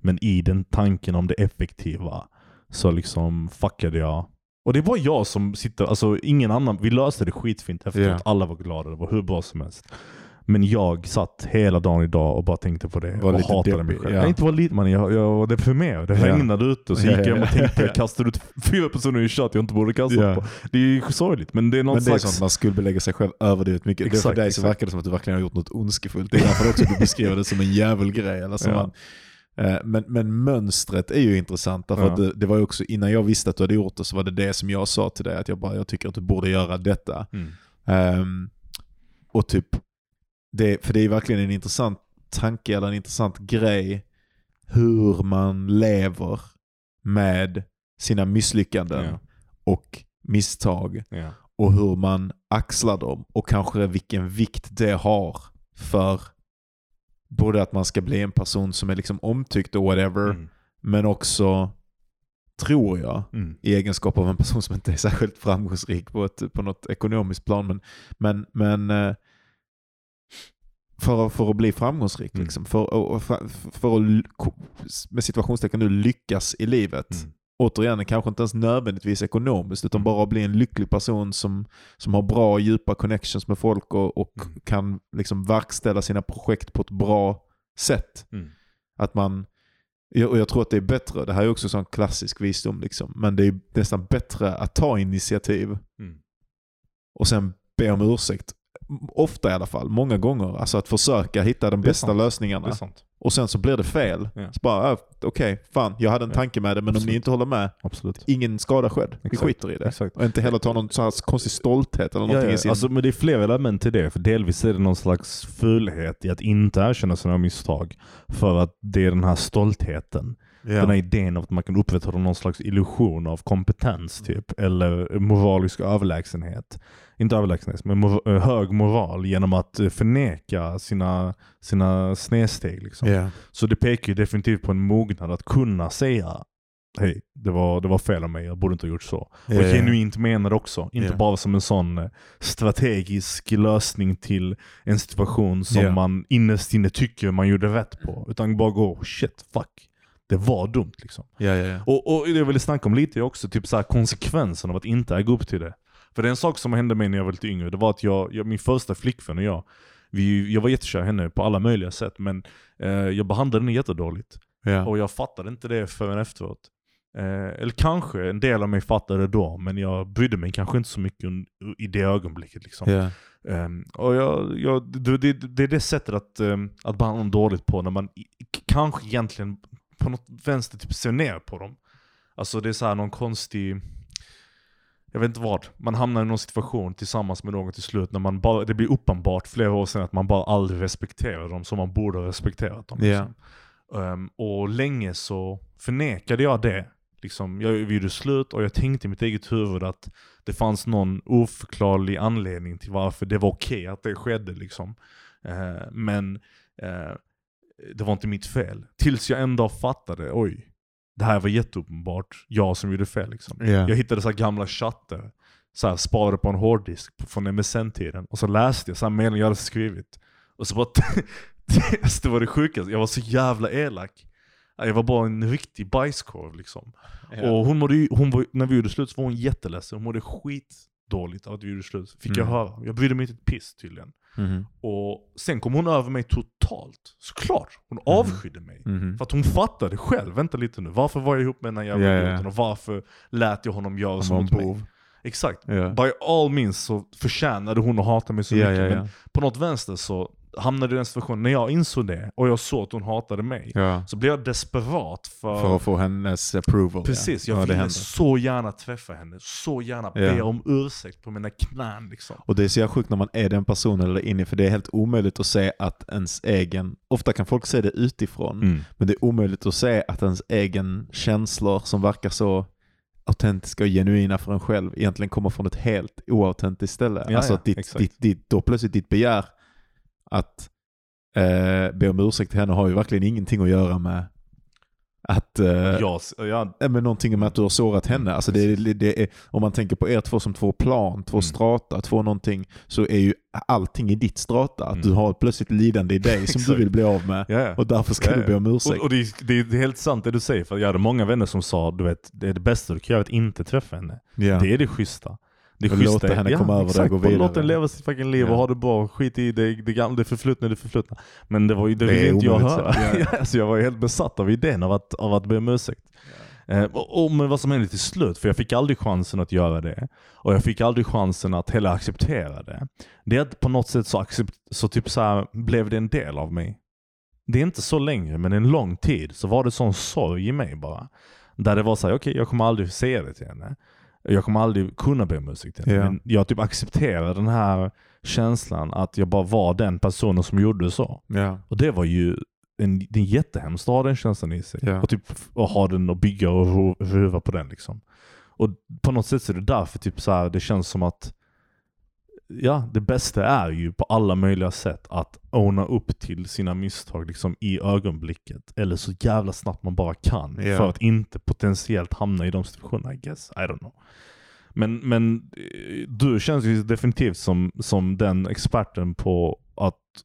Men i den tanken om det effektiva så liksom fuckade jag. Och det var jag som sitter, alltså ingen annan, vi löste det skitfint efteråt. Ja. Alla var glada, det var hur bra som helst. Men jag satt hela dagen idag och bara tänkte på det Var och hatade mig deppig, själv. ja. Nej, inte var lite man, jag, jag var deprimerad. Det Ja. regnade ute och så Ja, gick jag ja, hem och ja. tänkte jag kastade ut fyra personer i chatt jag inte borde kasta Ja. på. Det är ju sorgligt men det är någon Men det är slags... sånt man skuldbelägger sig själv överdrivet mycket. det är Exakt, för dig så exakt. verkar det som att du verkligen har gjort något ondskefullt. Det är därför också du beskriver det som en jävelgrej. Eller som Ja. man, eh, men, men mönstret är ju intressant. Därför Ja. det, det var också, innan jag visste att du hade gjort det så var det det som jag sa till dig. Att jag bara, jag tycker att du borde göra detta. Mm. Ehm, och typ, det, för det är verkligen en intressant tanke eller en intressant grej hur man lever med sina misslyckanden Ja. och misstag Ja. och hur man axlar dem och kanske vilken vikt det har för både att man ska bli en person som är liksom omtyckt och whatever, Mm. men också, tror jag, Mm. i egenskap av en person som inte är särskilt framgångsrik på, ett, på något ekonomiskt plan. Men, men, men eh, för, för att bli framgångsrik, Mm. liksom, för, för, för att med situationstecken nu lyckas i livet. Mm. Återigen, kanske inte ens nödvändigtvis ekonomiskt, utan Mm. bara bli en lycklig person som, som har bra djupa connections med folk och, och Mm. kan liksom verkställa sina projekt på ett bra sätt. Mm. Att man, och jag tror att det är bättre, det här är också sån klassisk visdom, liksom, men det är nästan bättre att ta initiativ Mm. och sen be om ursäkt. Ofta i alla fall, många gånger. Alltså att försöka hitta de bästa sant. lösningarna. Och sen så blir det fel. Ja. Så bara, ah, okej, fan, jag hade en Ja. tanke med det, men om ni Absolut. inte håller med, Absolut. ingen skada skedd. Vi skiter i det. Exakt. Och inte heller ta någon sån här konstig stolthet eller Ja, någonting ja. i sin... Alltså, men det är fler element till det. För delvis är det någon slags fulhet i att inte erkänna sina misstag. För att det är den här stoltheten. ja. Den här idén av att man kan upprätthålla någon slags illusion av kompetens typ. Eller moralisk överlägsenhet. Inte överlägsenhet, men mor- eh, hög moral genom att eh, förneka sina, sina snedsteg. Liksom. Ja. Så det pekar ju definitivt på en mognad att kunna säga Hej, det var, det var fel av mig, jag borde inte ha gjort så. Och Ja, ja. genuint menar också. Inte Ja. bara som en sån eh, strategisk lösning till en situation som man innerst inne tycker man gjorde rätt på. Utan bara gå shit, fuck. Det var dumt liksom. Ja, ja, ja. Och, och det jag ville snacka om lite är också typ så konsekvensen av att inte äga upp till det. För det är en sak som hände mig när jag var lite yngre. Det var att jag, jag min första flickvän och jag, vi, jag var jättekär i henne på alla möjliga sätt. Men eh, jag behandlade henne jättedåligt. ja. Och jag fattade inte det förrän efteråt. Eh, eller kanske en del av mig fattade det då, men jag brydde mig kanske inte så mycket i det ögonblicket. Liksom. ja. Ehm, och jag, jag, det, det, det är det sättet att, um, att behandla dem dåligt på, när man kanske egentligen på något vänster typ ser ner på dem. Alltså det är så här någon konstig, jag vet inte vad, man hamnar i någon situation tillsammans med någon till slut när man bara, det blir uppenbart flera år sedan att man bara aldrig respekterar dem som man borde ha respekterat dem. Ja. Liksom. Ehm, och länge så förnekade jag det. Liksom, jag gjorde slut och jag tänkte i mitt eget huvud att det fanns någon oförklarlig anledning till varför det var okej att det skedde. Liksom. Eh, men eh, det var inte mitt fel. Tills jag en dag fattade, oj, det här var jätteuppenbart jag som gjorde fel. Liksom. Ja. Jag hittade så gamla chatter, så här, sparade på en hårddisk från MSN-tiden. Och så läste jag så här meningen jag hade skrivit. Och så bara, det var det sjukaste, jag var så jävla elak. Jag var bara en riktig bajskorv liksom. Ja. Och hon mådde, hon var, när vi gjorde slut så var hon jätteledsen, hon mådde skitdåligt vi gjorde slut. Fick jag Mm. höra. Jag brydde mig inte ett piss tydligen. Mhm. Och sen kom hon över mig totalt. Såklart, hon avskydde mig. Mhm. För att hon fattade själv, vänta lite nu, varför var jag ihop med den här jävla ja. idioten och varför lät jag honom göra så mot mig? Exakt. Ja. By all means så förtjänade hon att hata mig så Ja, mycket. Men på något vänster så hamnade i den situationen, när jag insåg det och jag såg att hon hatade mig, Ja. så blev jag desperat för... För att få hennes approval. Precis, ja. jag ja, ville så gärna träffa henne, så gärna Ja. be om ursäkt på mina knän liksom. Och det är så jävla sjukt när man är den personen eller inne, för det är helt omöjligt att se att ens egen, ofta kan folk se det utifrån, Mm. men det är omöjligt att se att ens egen känslor som verkar så autentiska och genuina för en själv egentligen kommer från ett helt oautentiskt ställe. Ja, alltså ja, att ditt, ditt, ditt, då plötsligt ditt begär att eh, be om ursäkt till henne har ju verkligen ingenting att göra med att eh, Jag, jag, Ja, men någonting med att du har sårat henne. Alltså det, det är, om man tänker på er två som två plan, två Mm. strata, två någonting, så är ju allting i ditt strata. Att Mm. du har plötsligt lidande i dig som du vill bli av med. ja. Och därför ska Ja, du be om ursäkt. Och, och det, är- det, är- helt sant det du säger, för jag hade många vänner som sa du vet, det är det bästa du kan göra att inte träffa henne. ja. Det är det schyssta. Det är schysst låta henne komma över det och gå vidare. Låt den leva sitt fucking liv Ja. och ha det bra. Skit i det, det gamla, det förflutna, det förflutna. Men det var ju det, Det ville inte jag höra. så. Ja. Ja, alltså jag var helt besatt av idén av att, av att be om ursäkt. Eh, och, och men vad som hände till slut, för jag fick aldrig chansen att göra det. Och jag fick aldrig chansen att heller acceptera det. Det är att på något sätt så, accept, så typ så här, blev det en del av mig. Det är inte så länge, men en lång tid så var det sån sorg i mig bara. Där det var så här, okej jag kommer aldrig säga det till henne. Jag kommer aldrig kunna till henne. Ja. Men jag typ accepterar den här känslan att jag bara var den personen som gjorde så. Ja. Och det var ju en, det är jättehemskt att ha den känslan i sig. Ja. Och typ och ha den och bygga och ru- ruva på den liksom. Och på något sätt så är det därför typ så här, det känns som att Ja, det bästa är ju på alla möjliga sätt att owna upp till sina misstag liksom i ögonblicket. Eller så jävla snabbt man bara kan. Ja. För att inte potentiellt hamna i de situationerna, I guess. I don't know. Men, men eh, du känns ju definitivt som, som den experten på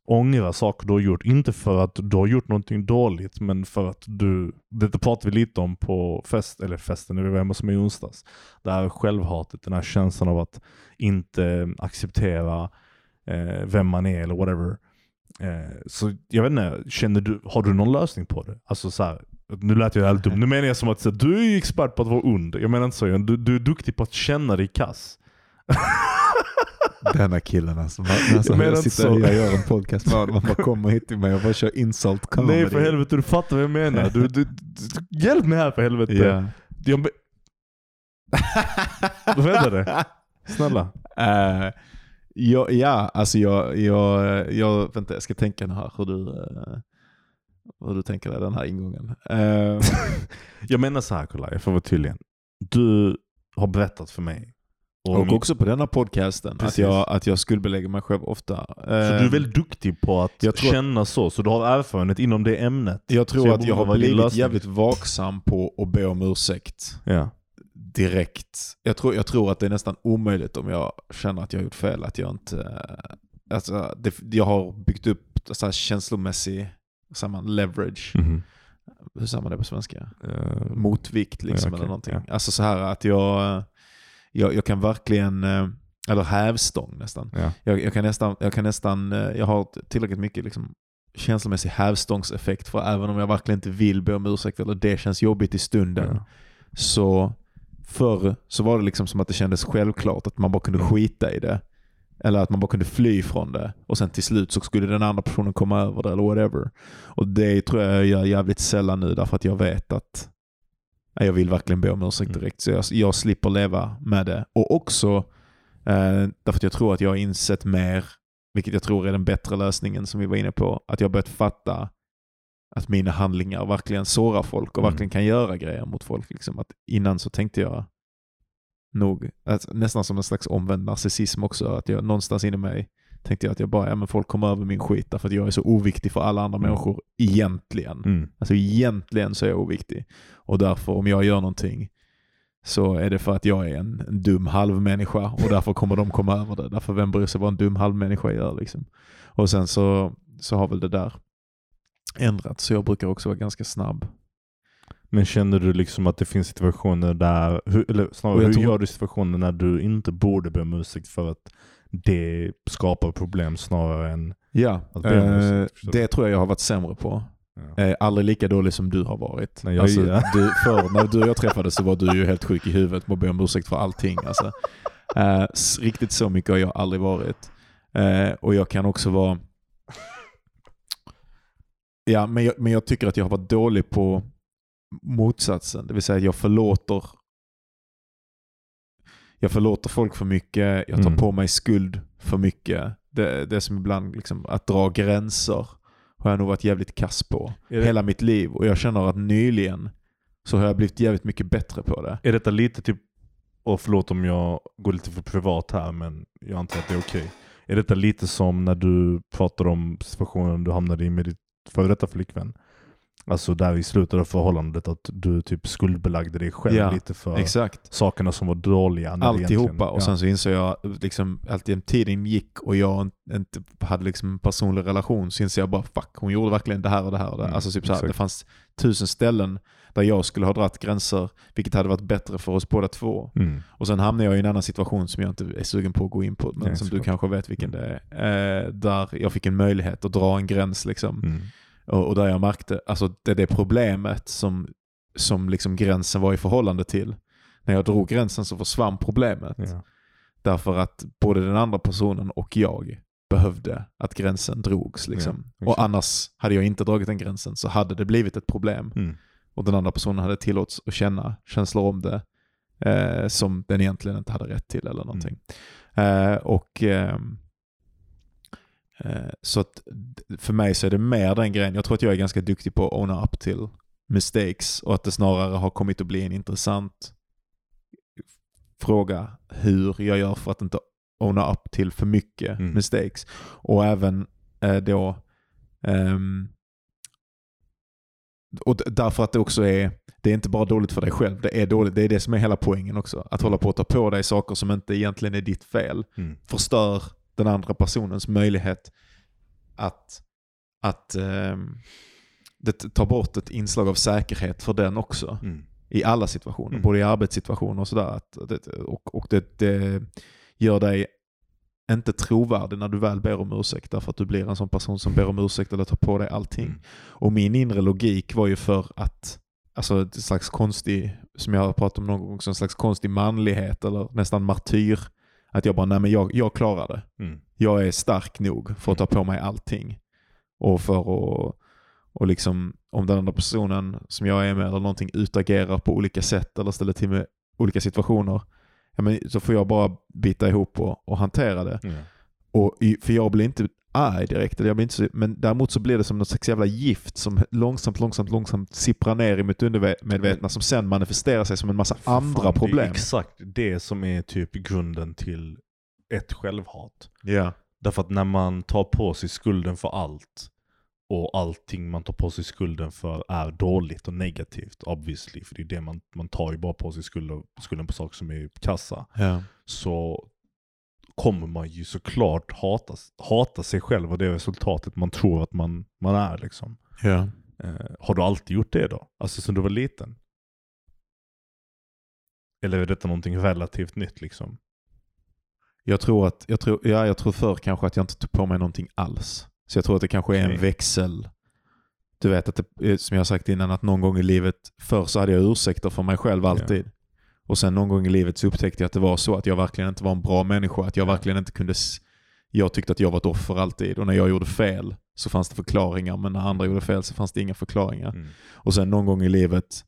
ångra saker du har gjort. Inte för att du har gjort någonting dåligt, men för att du, detta pratade vi lite om på fest, eller festen när vi var hemma hos mig i onsdags. Det här självhatet, den här känslan av att inte acceptera eh, vem man är eller whatever. Eh, så jag vet inte, känner du, har du någon lösning på det? Alltså så här, nu lät jag helt dum. Nu menar jag som att så, här, du är expert på att vara ond. Jag menar inte så. Du, du är duktig på att känna dig kass. Denna killen alltså. Man, alltså Jag jag sitter så. och gör en podcast med honom. Man bara kommer hit till mig och bara kör insult comedy. Nej för helvete, du fattar vad jag menar. Du, du, du, hjälp mig här för helvete. Ja. Jag, be- hände det? Snälla. Eh, ja, ja, alltså jag, jag, jag, vänta, jag ska tänka här hur du, eh, hur du tänker dig den här ingången. Eh, Jag menar så här kolla, jag får vara tydlig. Du har berättat för mig. Och min- också på denna podcasten att jag, att jag skuldbelägger mig själv ofta. Så du är väldigt duktig på att känna så, så du har erfarenhet inom det ämnet. jag så tror jag att jag har blivit lösning. jävligt vaksam på att be om ursäkt Ja. direkt. Jag tror, jag tror att det är nästan omöjligt om jag känner att jag har gjort fel. Att jag inte... eh, Alltså, det, jag har byggt upp så här känslomässig vad säger man, leverage. Mhm. Hur säger man det på svenska? Eh, Motvikt liksom Ja, okej, eller någonting. ja. Alltså så här att jag, jag, jag kan verkligen, eh, eller hävstång nästan. ja. Jag, jag kan nästan, jag kan nästan, eh, jag har tillräckligt mycket liksom känslomässig hävstångseffekt för även om jag verkligen inte vill be om ursäkt eller det känns jobbigt i stunden. Ja. Så förr så var det liksom som att det kändes självklart att man bara kunde Mm. skita i det. Eller att man bara kunde fly från det. Och sen till slut så skulle den andra personen komma över det eller whatever. Och det tror jag jag gör jävligt sällan nu därför att jag vet att jag vill verkligen be om ursäkt Mm. direkt. Så jag, jag slipper leva med det. Och också eh, därför att jag tror att jag har insett mer, vilket jag tror är den bättre lösningen som vi var inne på, att jag har börjat fatta att mina handlingar verkligen sårar folk och Mm. verkligen kan göra grejer mot folk. Liksom. Att innan så tänkte jag nog, att, nästan som en slags omvänd narcissism också, att jag någonstans inne i mig tänkte jag att jag bara, ja men folk kommer över min skit därför att jag är så oviktig för alla andra Mm. människor egentligen. Mm. Alltså egentligen så är jag oviktig. Och därför om jag gör någonting så är det för att jag är en, en dum halvmänniska och därför kommer de komma över det. Därför vem bryr sig vad en dum halvmänniska gör liksom. Och sen så, så har väl det där ändrats. Så jag brukar också vara ganska snabb. Men känner du liksom att det finns situationer där, hur, eller snarare hur tror- gör du situationer när du inte borde be om ursäkt för att det skapar problem snarare än Ja, Att be om ursäkt, det tror jag jag har varit sämre på. ja. Eh, aldrig lika dålig som du har varit. Nej, jag- alltså, ja. du, för när du och jag träffades så var du ju helt sjuk i huvudet att be om ursäkt för allting. Alltså. Eh, riktigt så mycket har jag aldrig varit. Eh, och jag kan också vara... Ja, men jag, men jag tycker att jag har varit dålig på motsatsen. Det vill säga att jag förlåter jag förlåter folk för mycket, jag tar Mm. på mig skuld för mycket. Det, det som ibland, liksom, att dra gränser har jag nog varit jävligt kass på det- hela mitt liv. Och jag känner att nyligen så har jag blivit jävligt mycket bättre på det. Är detta lite typ, och förlåt om jag går lite för privat här men jag antar att det är okej. Är detta lite som när du pratar om situationen du hamnade i med ditt före detta flickvän? Alltså där i slutet av förhållandet att du typ skuldbelagde dig själv Ja, lite för Exakt. sakerna som var dåliga. Alltihopa. Och sen så insåg jag, liksom, alltid tiden gick och jag inte hade liksom en personlig relation så insåg jag bara fuck, hon gjorde verkligen det här och det här. Och det. Mm, alltså typ så här, det fanns tusen ställen där jag skulle ha dratt gränser, vilket hade varit bättre för oss båda två. Mm. Och sen hamnade jag i en annan situation som jag inte är sugen på att gå in på, men Nej, som du kanske vet vilken det är. Eh, där jag fick en möjlighet att dra en gräns liksom. Mm. Och, och där jag märkte, alltså det är det problemet som, som liksom gränsen var i förhållande till. När jag drog gränsen så försvann problemet. Ja. Därför att både den andra personen och jag behövde att gränsen drogs. Liksom. Ja, och annars hade jag inte dragit den gränsen så hade det blivit ett problem. Mm. Och den andra personen hade tillåtits att känna känslor om det eh, som den egentligen inte hade rätt till eller någonting. Mm. Eh, och eh, Så att för mig så är det mer den grejen. Jag tror att jag är ganska duktig på att owna up till mistakes och att det snarare har kommit att bli en intressant fråga hur jag gör för att inte owna up till för mycket Mm. mistakes. Och även eh, då ehm, och därför att det också är, det är inte bara dåligt för dig själv, det är dåligt, det är det som är hela poängen också. Att hålla på att ta på dig saker som inte egentligen är ditt fel Mm. förstör den andra personens möjlighet att, att ehm, det tar bort ett inslag av säkerhet för den också. Mm. I alla situationer, Mm. både i arbetssituationer och sådär. Och och det, det gör dig inte trovärdig när du väl ber om ursäkt därför att du blir en sån person som ber om ursäkt eller tar på dig allting. Mm. Och min inre logik var ju för att, alltså ett slags konstig, som jag har pratat om någon gång, en slags konstig manlighet eller nästan martyr. Att jag bara, nej men jag, jag klarar det. Mm. Jag är stark nog för att ta på mig allting. Och för att, och liksom, om den andra personen som jag är med eller någonting utagerar på olika sätt eller ställer till med olika situationer, ja, men så får jag bara bita ihop och, och hantera det. Ja. Och, för jag blir inte arg direkt, eller jag blir inte så, men däremot så blir det som något slags jävla gift som långsamt, långsamt, långsamt sipprar ner i mitt undermedvetna som sen manifesterar sig som en massa För andra fan, Det problem. är exakt det som är typ grunden till ett självhat. Ja. Därför att när man tar på sig skulden för allt och allting man tar på sig skulden för är dåligt och negativt obviously. För det är det man, man tar ju bara på sig skulden, skulden på saker som är kassa. Ja. Så kommer man ju såklart hata, hata sig själv och det resultatet man tror att man, man är. Liksom. Ja. Eh, har du alltid gjort det då? Alltså sen du var liten? Eller är detta någonting relativt nytt liksom? Jag tror att, jag tror, ja, jag tror förr kanske att jag inte tog på mig någonting alls. Så jag tror att det kanske är en växel. Du vet att det, eh, som jag har sagt innan, att någon gång i livet, förr så hade jag ursäkter för mig själv alltid. Och sen någon gång i livet så upptäckte jag att det var så att jag verkligen inte var en bra människa. Att jag Ja. verkligen inte kunde... Jag tyckte att jag var ett offer alltid. Och när jag gjorde fel så fanns det förklaringar. Men när andra gjorde fel så fanns det inga förklaringar. Mm. Och sen någon gång i livet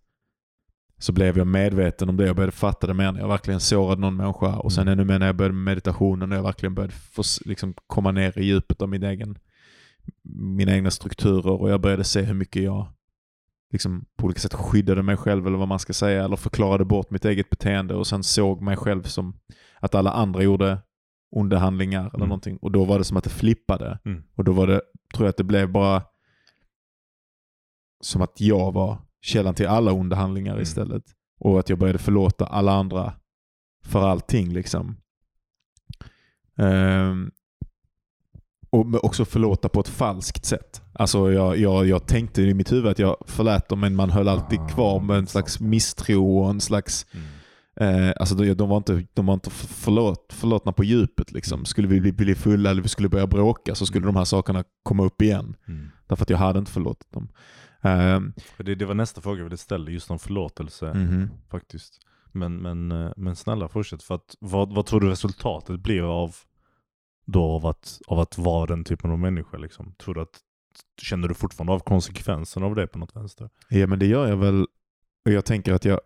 så blev jag medveten om det. Jag började fatta det mer när jag verkligen sårade någon människa. Och sen Mm. ännu mer när jag började med meditationen. När jag verkligen började få, liksom, komma ner i djupet av min egen, mina egna strukturer. Och jag började se hur mycket jag liksom, på olika sätt skyddade mig själv eller vad man ska säga. Eller förklarade bort mitt eget beteende. Och sen såg mig själv som att alla andra gjorde onda handlingar eller Mm. någonting. Och då var det som att det flippade. Mm. Och då var det, tror jag att det blev bara som att jag var källan till alla onda handlingar Mm. istället. Och att jag började förlåta alla andra för allting liksom. Ehm, och också förlåta på ett falskt sätt. Alltså jag, jag, jag tänkte i mitt huvud att jag förlät dem men man höll alltid Ah, kvar med en slags misstro och en slags Mm. Eh, alltså de, de var inte, de var inte förlåt, förlåtna på djupet. Liksom. Skulle vi bli, bli fulla eller vi skulle börja bråka så skulle Mm. de här sakerna komma upp igen. Mm. Därför att jag hade inte förlåtit dem. För Det, det var nästa fråga jag ville ställa, just om förlåtelse mhm. faktiskt. Men, men, eh, men snälla fortsätt, för att, vad, vad tror du resultatet blir av, då av, att, av att vara den typen av människa? Liksom? Tror du att, känner du fortfarande av konsekvenserna av det på något vänster? Ja men det gör jag väl. Och jag tänker att jag...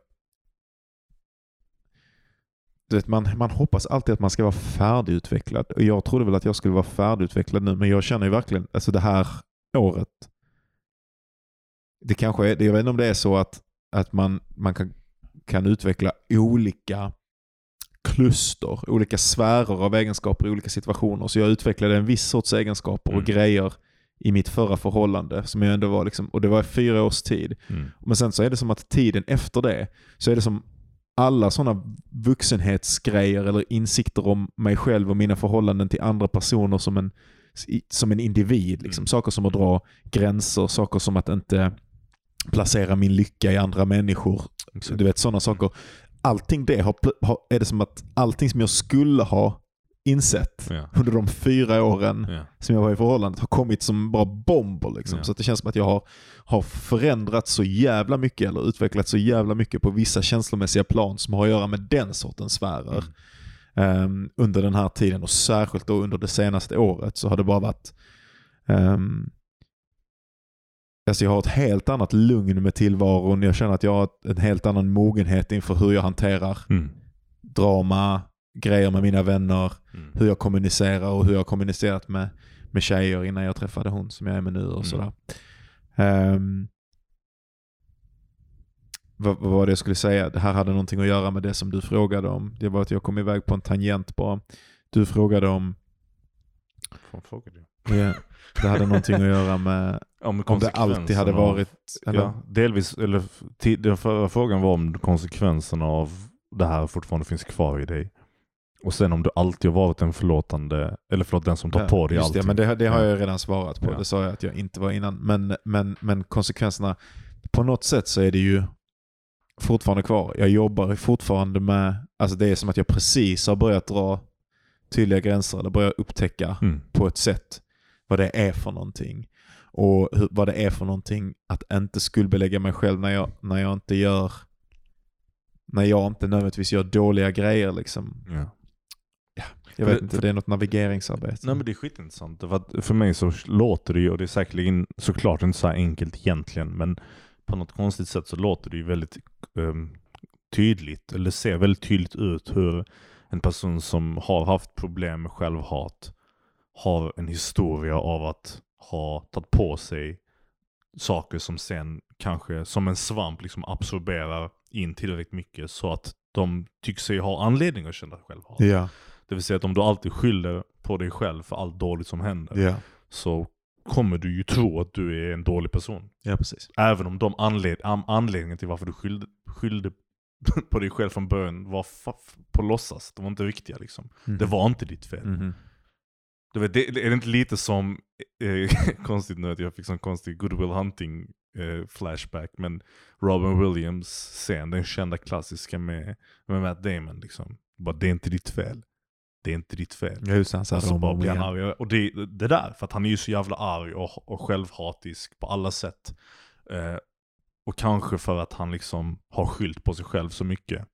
Du vet, man, man hoppas alltid att man ska vara färdigutvecklad. Och jag trodde väl att jag skulle vara färdigutvecklad nu men jag känner ju verkligen, alltså det här året. Det kanske är, jag vet inte om det är så att, att man, man kan, kan utveckla olika kluster, olika sfärer av egenskaper i olika situationer. Så jag utvecklade en viss sorts egenskaper och Mm. grejer i mitt förra förhållande. Som jag ändå var liksom, och det var fyra års tid. Mm. Men sen så är det som att tiden efter det, så är det som alla sådana vuxenhetsgrejer eller insikter om mig själv och mina förhållanden till andra personer som en, som en individ. Liksom. Mm. Saker som att dra gränser, saker som att inte placera min lycka i andra människor. Exakt. Du vet sådana saker. Allting det har, har, är det som att allting som jag skulle ha insett Ja. under de fyra åren Ja. som jag var i förhållandet har kommit som bara bomber. Liksom. Ja. Så det känns som att jag har, har förändrats så jävla mycket eller utvecklats så jävla mycket på vissa känslomässiga plan som har att göra med den sortens sfärer. Mm. Ehm, under den här tiden och särskilt då under det senaste året så har det bara varit um, Alltså jag har ett helt annat lugn med tillvaron. Jag känner att jag har en helt annan mogenhet inför hur jag hanterar Mm. drama, grejer med mina vänner, Mm. hur jag kommunicerar och hur jag har kommunicerat med, med tjejer innan jag träffade hon som jag är med nu och Mm. sådär. Ehm, vad, vad var det jag skulle säga? Det här hade någonting att göra med det som du frågade om. Det var att jag kom iväg på en tangent bara. Du frågade om, Fan, frågade jag. ja, det hade någonting att göra med Om, om det alltid hade varit, eller? ja, delvis, eller den förra frågan var om konsekvenserna av det här fortfarande finns kvar i dig. Och sen om du alltid har varit en förlåtande, eller förlåt den som tar Ja, på dig allting. det, men det, det har Ja. jag redan svarat på. Ja. Det sa jag att jag inte var innan. Men, men, men konsekvenserna, på något sätt så är det ju fortfarande kvar. Jag jobbar fortfarande med, alltså det är som att jag precis har börjat dra tydliga gränser eller börjat upptäcka Mm. på ett sätt vad det är för någonting. Och hur, vad det är för någonting att inte skuldbelägga mig själv när jag, när jag inte gör när jag inte nödvändigtvis gör dåliga grejer liksom. Ja. Jag För- vet inte, för- det är något navigeringsarbete. Nej men det är skitintressant. För, för mig så låter det ju, och det är säkerligen såklart inte så enkelt egentligen, men på något konstigt sätt så låter det ju väldigt ehm, tydligt, eller ser väldigt tydligt ut hur en person som har haft problem med självhat har en historia av att ha tagit på sig saker som sen kanske som en svamp liksom absorberar in tillräckligt mycket så att de tycker sig ha anledning att känna självhat. Ja, Det vill säga att om du alltid skyller på dig själv för allt dåligt som händer ja, så kommer du ju tro att du är en dålig person. ja precis. Även om de anled anledningen till varför du skyllde, skyllde på dig själv från början var på låtsas. De var inte riktiga liksom. Det var inte ditt fel. Mhm. Du vet, det, det är inte lite som, eh, konstigt nu att jag fick sån konstig Goodwill Hunting eh, flashback, men Robin Williams scen, den kända klassiska med, med Matt Damon liksom. Bara, det är inte ditt fel. Det är inte ditt fel. Ja, just det. Han sa Och så om bara blir han arg. Och det, det där, för att han är ju så jävla arg och, och självhatisk på alla sätt. Eh, och kanske för att han liksom har skylt på sig själv så mycket.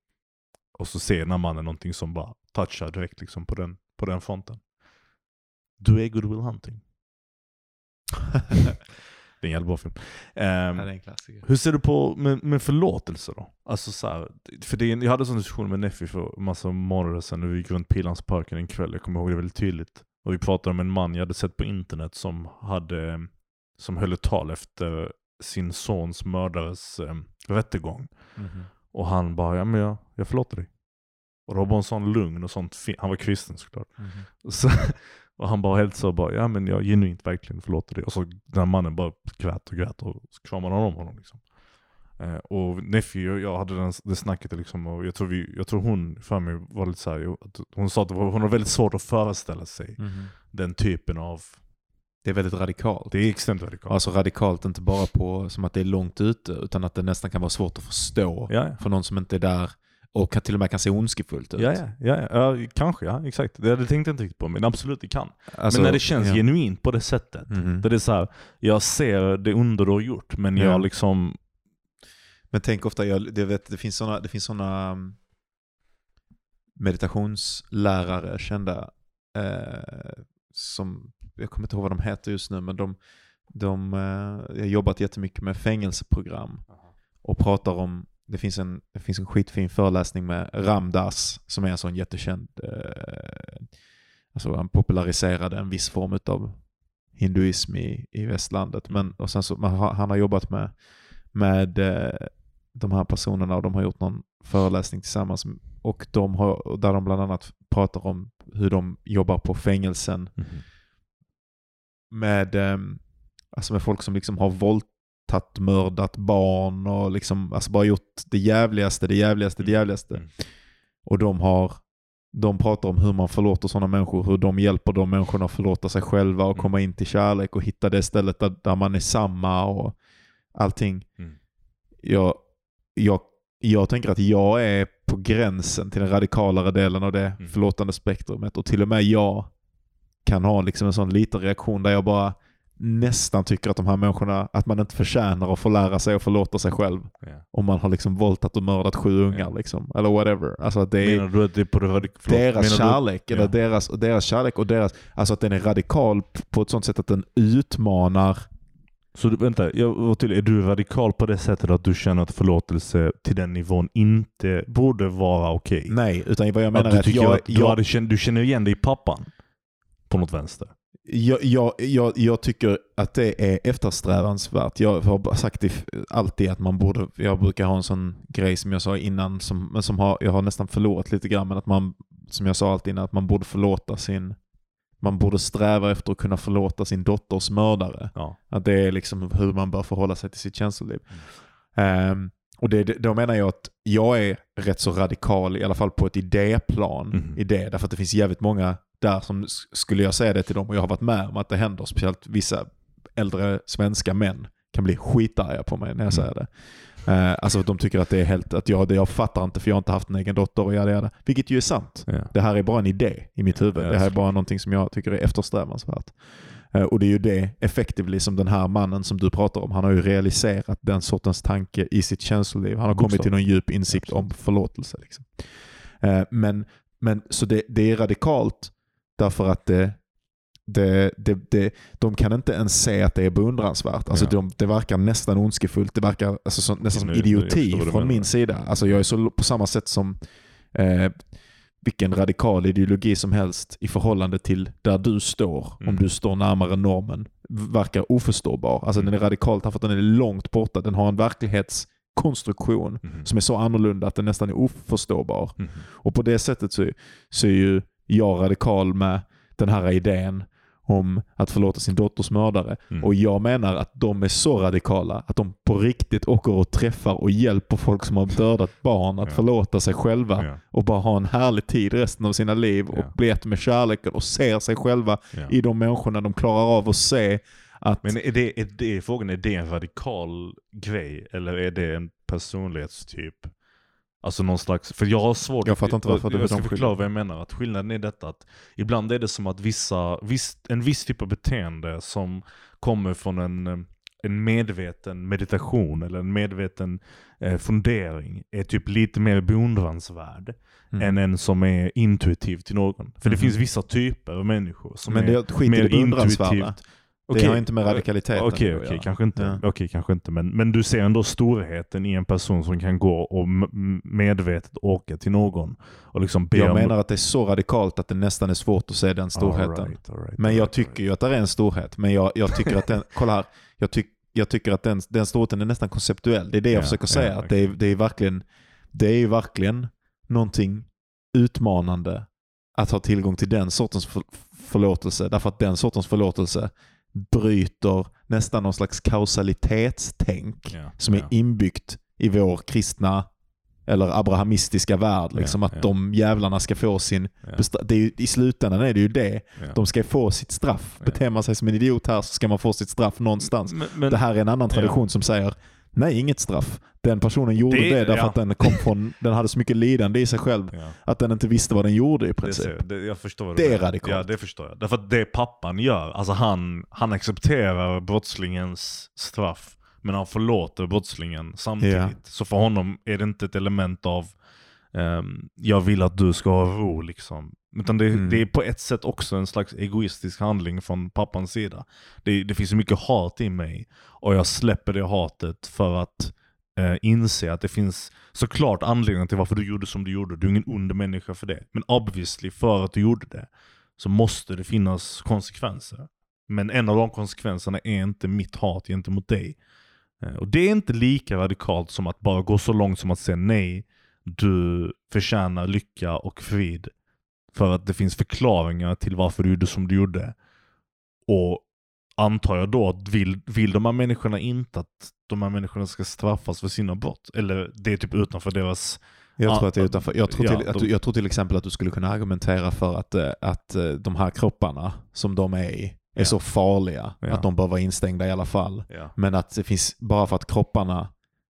Och så ser den här mannen någonting som bara touchar direkt liksom på den, på den fronten. Du är Goodwill Hunting. det är en jävla bra film. Ehm, Ja, det är en klassiker. hur ser du på med, med förlåtelse då? Alltså så här, för det, är jag hade en sån diskussion med Neffi för en massa månader sedan när vi gick runt Pilansparken en kväll, jag kommer ihåg det väldigt tydligt. Och vi pratade om en man jag hade sett på internet som hade, som höll ett tal efter sin sons mördares eh, rättegång. Mhm. Och han bara, ja men jag, jag förlåter dig. Och det var bara en sån lugn och sånt han var kristen såklart. Mhm. Så, och han bara helt så bara, ja men jag genuint verkligen förlåter dig. Och så den här mannen bara grät och grät och kramade om honom liksom. Eh, och Neffi och jag hade den, det snacket liksom, och jag tror, vi, jag tror hon för mig var lite såhär, hon sa att hon har väldigt svårt att föreställa sig Mhm. den typen av, Det är väldigt radikalt. det är extremt radikalt. Alltså radikalt inte bara på som att det är långt ute, utan att det nästan kan vara svårt att förstå ja, ja. för någon som inte är där och kan, till och med kan se ondskefullt ut. Ja, ja, ja, ja, kanske ja, exakt. Det, det tänkte jag inte riktigt på, men absolut det kan. Alltså, men när det känns ja. genuint på det sättet. Mhm. Där det är så här, jag ser det under du har gjort, men Ja. jag liksom, Men tänk ofta, jag, det, vet, det finns sådana det finns såna um, meditationslärare kända eh, som, jag kommer inte ihåg vad de heter just nu, men de, de eh, har jobbat jättemycket med fängelseprogram och pratar om, det finns en, det finns en skitfin föreläsning med Ramdas som är en sån jättekänd, eh, alltså han populariserade en viss form av hinduism i, i västlandet. Men, och sen så, han har jobbat med, med eh, de här personerna och de har gjort någon föreläsning tillsammans. Och de har, där de bland annat pratar om hur de jobbar på fängelsen med, ehm, Alltså med folk som liksom har våldtagit, mördat barn och liksom, alltså bara gjort det jävligaste, det jävligaste, det jävligaste. Mm. Och de har de pratar om hur man förlåter sådana människor, hur de hjälper de människorna att förlåta sig själva och Mm. komma in till kärlek och hitta det stället där, där man är samma och allting. Mm. Jag, jag, jag tänker att jag är på gränsen till den radikalare delen av det Mm. förlåtande spektrumet och till och med jag kan ha liksom en sån liten reaktion där jag bara nästan tycker att de här människorna, att man inte förtjänar att få lära sig att förlåta sig själv Ja. om man har liksom våldtagit och mördat sju ungar Ja. liksom. Eller whatever. Alltså att det är Menar du att det är på det radik- förlåt, deras menar du- kärlek, eller Ja. deras, och deras kärlek och deras, alltså att den är radikal på ett sånt sätt att den utmanar Så du, vänta, jag var tydlig. Är du radikal på det sättet att du känner att förlåtelse till den nivån inte borde vara okej? Nej, utan vad jag menar Att är du att tycker jag, att du, jag, hade du känner igen dig i pappan? På något vänster? Jag, jag, jag, jag tycker att det är eftersträvansvärt. Jag har sagt det alltid att man borde, jag brukar ha en sån grej som jag sa innan, som, men som har, jag har nästan förlorat lite grann, men att man, som jag sa alltid innan, att man borde förlåta sin, man borde sträva efter att kunna förlåta sin dotters mördare. Ja. Att det är liksom hur man bör förhålla sig till sitt känsloliv. Ehm, och det, då menar jag att jag är rätt så radikal, i alla fall på ett idéplan, Mhm. i det. Därför att det finns jävligt många där som, skulle jag säga det till dem, och jag har varit med om att det händer, speciellt vissa äldre svenska män kan bli skitarga på mig när jag säger det. Uh, alltså att de tycker att det är helt, att jag, det jag fattar inte för jag har inte haft en egen dotter och yada yada. Vilket ju är sant. Ja. Det här är bara en idé i mitt huvud. Ja, det här är bara någonting som jag tycker är eftersträvansvärt. Eh, Och det är ju det, effectively, som den här mannen som du pratar om, han har ju realiserat den sortens tanke i sitt känsloliv. Han har kommit till någon djup insikt om förlåtelse. Liksom. Eh, Men, men, så det, det är radikalt därför att det, det, det, det, de kan inte ens se att det är beundransvärt. Alltså Ja. de, det verkar nästan ondskefullt. Det verkar alltså, så, nästan som Nu- idioti från menar. min sida. Alltså jag är så på samma sätt som eh, vilken radikal ideologi som helst i förhållande till där du står, Mm. om du står närmare normen, verkar oförståbar. Alltså den är radikalt därför att den är långt borta. Den har en verklighetskonstruktion Mhm. som är så annorlunda att den nästan är oförståbar. Mhm. Och på det sättet så, så är ju jag radikal med den här idén om att förlåta sin dotters mördare. Mm. Och jag menar att de är så radikala att de på riktigt åker och träffar och hjälper folk som har dödat barn att Ja. förlåta sig själva Ja. och bara ha en härlig tid resten av sina liv och Ja. bli ett med kärleken och ser sig själva i de människorna de klarar av att se att Men är det, är det, frågan är det en radikal grej eller är det en personlighetstyp? Alltså någon slags, för jag har svårt Jag fattar inte varför du jag ska förklara vad jag menar. Att skillnaden är detta att ibland är det som att vissa, viss, en viss typ av beteende som kommer från en, en medveten meditation eller en medveten eh, fundering är typ lite mer beundransvärd Mm. än en som är intuitiv till någon. För det Mhm. finns vissa typer av människor som Men är det skit i mer det intuitivt. Det har inte med radikaliteten Okej, okej, göra. kanske inte. Ja. Okej, kanske inte. Men, men du ser ändå storheten i en person som kan gå och medvetet åka till någon och liksom be Jag om... menar att det är så radikalt att det nästan är svårt att se den storheten. All right, all right, Men jag right, tycker ju att det är en storhet. Men jag, jag tycker att den, kolla här, jag, tyck, jag tycker att den, den storheten är nästan konceptuell. Det är det jag Ja, försöker säga. att det, är, det, är verkligen, det är verkligen någonting utmanande att ha tillgång till den sortens för, förlåtelse. Därför att den sortens förlåtelse bryter nästan någon slags kausalitetstänk Ja, som är ja. inbyggt i vår kristna eller abrahamistiska värld. Liksom Ja, att de jävlarna ska få sin... Det är ju, I slutändan är det ju det. De ska få sitt straff. Beter man sig som en idiot här så ska man få sitt straff någonstans. Men, men, det här är en annan tradition som säger nej, inget straff. Den personen gjorde Det- det, därför ja. att den kom från, den hade så mycket lidande i sig själv ja. att den inte visste vad den gjorde i princip. det, jag förstår Det är radikalt. Ja, det förstår jag. Därför att det pappan gör, alltså han, han accepterar brottslingens straff, men han förlåter brottslingen samtidigt. Ja. Så för honom är det inte ett element av ehm, jag vill att du ska ha ro liksom. Utan det, Mm. det är på ett sätt också en slags egoistisk handling från pappans sida. Det, det finns mycket hat i mig och jag släpper det hatet för att eh, inse att det finns såklart anledningar till varför du gjorde som du gjorde. Du är ingen ond människa för det. Men obviously, för att du gjorde det, så måste det finnas konsekvenser. Men en av de konsekvenserna är inte mitt hat gentemot dig. Eh, Och det är inte lika radikalt som att bara gå så långt som att säga nej, du förtjänar lycka och frid. För att det finns förklaringar till varför du gjorde som du gjorde. Och antar jag då att vill, vill de här människorna inte att de här människorna ska straffas för sina brott? Eller det är typ utanför deras... Jag tror Ja, att det är utanför. Jag tror, ja, till, att de- jag tror till exempel att du skulle kunna argumentera för att, eh, att eh, de här kropparna som de är i är Ja. så farliga Ja. att de bör vara instängda i alla fall. Ja. Men att det finns, bara för att kropparna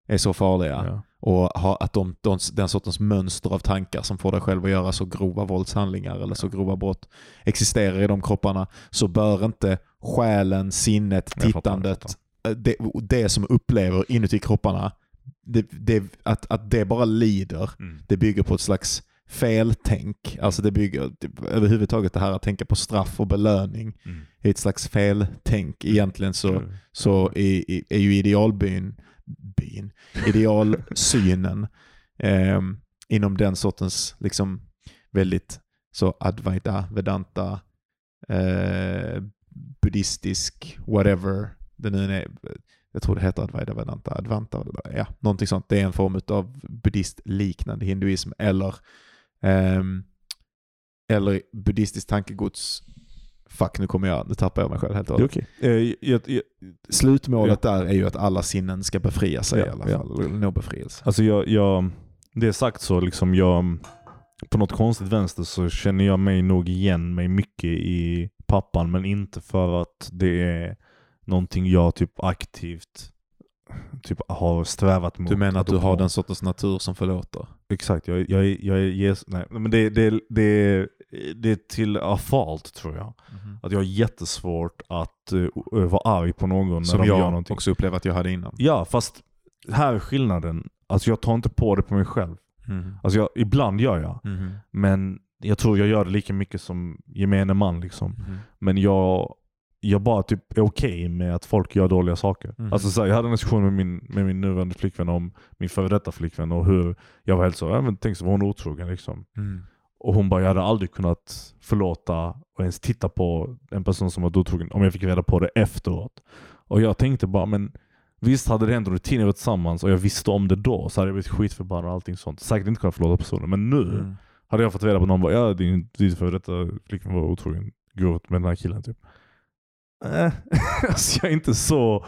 är så farliga Ja. Och ha, att de, de, den sortens mönster av tankar som får dig själv att göra så grova våldshandlingar eller så grova brott existerar i de kropparna så bör inte själen, sinnet, Jag fattar, jag tittandet, eh, det, det som upplever inuti kropparna, det, det, att, att det bara lider Mm. det bygger på ett slags feltänk. Alltså det bygger, överhuvudtaget det här att tänka på straff och belöning Mm. är ett slags feltänk. Egentligen så, Mm. så är- är ju idealbyn, byn, idealsynen eh, inom den sortens liksom väldigt så advaita, vedanta, eh, buddhistisk, whatever det nu är. Jag tror det heter Advaita Vedanta, Advanta, ja, någonting sånt. Det är en form av buddhistliknande hinduism eller, ehm, eller buddhistiskt tankegods. Fuck, nu kommer jag, nu tappar jag mig själv helt och hållet. okej. Eh, jag, jag, Slutmålet där är ju att alla sinnen ska befria sig Ja, i alla ja. fall, eller nå befrielse. Alltså jag, jag, det är sagt så, liksom jag, på något konstigt vänster så känner jag mig nog igen mig mycket i pappan, men inte för att det är någonting jag typ aktivt typ har strävat mot. Du menar att du har den sortens natur som förlåter? Exakt, jag, jag, jag är Jesus. Nej, men det, det, det, det är till afalt tror jag. Att jag har jättesvårt att uh, vara arg på någon när Som de gör jag någonting. också upplevde att jag hade innan. Ja, fast här är skillnaden. Alltså jag tar inte på det på mig själv. Mhm. Alltså jag, ibland gör jag. Mhm. Men jag tror jag gör det lika mycket som gemene man liksom. Mhm. Men jag, jag bara typ är okej med att folk gör dåliga saker. Mhm. Alltså så här, jag hade en diskussion med min, med min nuvarande flickvän om min före detta flickvän och hur jag var helt så, ja, men tänk så var hon otrogen liksom. Mhm. Och hon bara, jag hade aldrig kunnat förlåta och ens titta på en person som var otrogen om jag fick reda på det efteråt. Och jag tänkte bara, men visst hade det hänt under tiden vi var tillsammans och jag visste om det då så hade jag blivit skitförbannad och allting sånt. Säkert inte kunnat förlåta personen. Men nu Mm. hade jag fått reda på någon bara, ja din, din före detta flickvän var otrogen. Grovt med den här killen typ. Äh, alltså jag är inte så...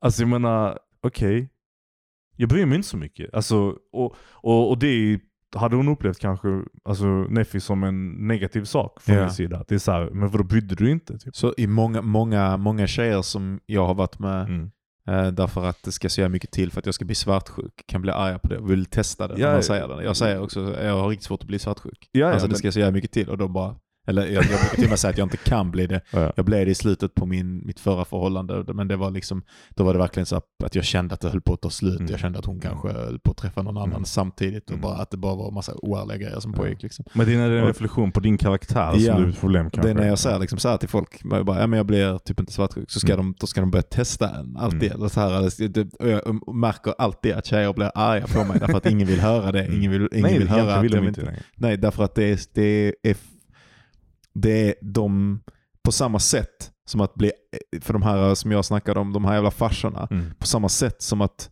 Alltså jag menar, okej. Jag bryr mig inte så mycket. Alltså, och, och, och det hade hon upplevt kanske, alltså Neffi som en negativ sak från Ja. min sida. Det är så här, men vadå brydde du inte? Typ? Så i många, många, många tjejer som jag har varit med Mm. Eh, därför att det ska så jävla mycket till för att jag ska bli svartsjuk. Kan bli arga på det och vill testa det Ja, när man säger det. Jag säger också jag har riktigt svårt att bli svartsjuk. Ja, ja, alltså det men- ska så jävla mycket till och då bara... Eller jag, jag brukar till och med säga att jag inte kan bli det. Ja, ja. Jag blev det i slutet på min, mitt förra förhållande. Men det var liksom, då var det verkligen så att jag kände att det höll på att ta slut. Mm. Jag kände att hon kanske höll på att träffa någon annan Mm. samtidigt. Och Mm. bara, att det bara var en massa oärliga grejer som Ja. pågick. Liksom. Men det är en reflektion på din karaktär Ja. som är ett problem kanske. Det är när jag säger liksom så här till folk, jag, bara, ja, men jag blir typ inte svartsjuk, så ska, Mm. de, då ska de börja testa en. Alltid. Mm. Så här, eller, det, jag märker alltid att tjejer blir arga på mig därför att ingen vill höra det. Ingen vill, ingen Mm. Nej, vill höra att vill de inte... inte. Nej, därför att det är, det är, det är de, på samma sätt som att bli, för de här som jag snackade om, de här jävla farsorna, Mm. på samma sätt som att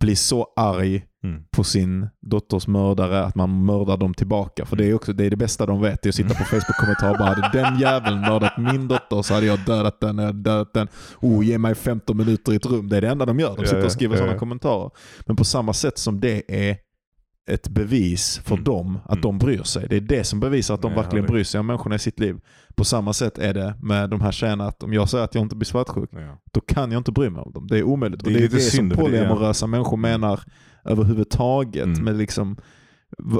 bli så arg Mm. på sin dotters mördare att man mördar dem tillbaka. För det är också det, är det bästa de vet, det är att sitta på Facebook-kommentarer och bara hade den jäveln mördat min dotter så hade jag dödat den, jag hade dödat den. Oh, ge mig 15 minuter i ett rum. Det är det enda de gör. De Ja, sitter ja, och skriver ja, sådana ja. kommentarer. Men på samma sätt som det är ett bevis för Mm. dem att Mm. de bryr sig. Det är det som bevisar att de Nej, verkligen bryr sig om människorna i sitt liv. På samma sätt är det med de här tjejerna att om jag säger att jag inte blir svartsjuk, Ja. då kan jag inte bry mig om dem. Det är omöjligt. Det är och det är det som polyamorösa människor menar överhuvudtaget. Mm. Med liksom,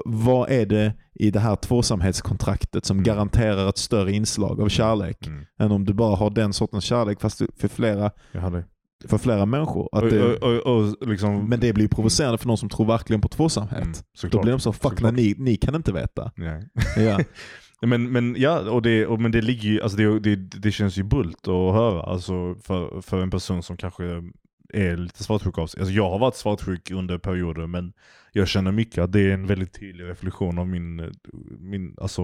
vad är det i det här tvåsamhetskontraktet som Mm. garanterar ett större inslag av kärlek Mm. än om du bara har den sortens kärlek fast för flera, Jag hade. För flera människor? Att det, och, och, och liksom... men det blir provocerande för någon som tror verkligen på tvåsamhet. Mm, Då blir de så, fuck, nej, ni, ni kan inte veta. Nej. Ja. Men, men ja, och det, och, men det ligger ju, alltså det, det, det känns ju bult att höra alltså för, för en person som kanske är lite svartsjuk av sig. Alltså jag har varit svartsjuk under perioder men jag känner mycket att det är en väldigt tydlig reflektion av min, min alltså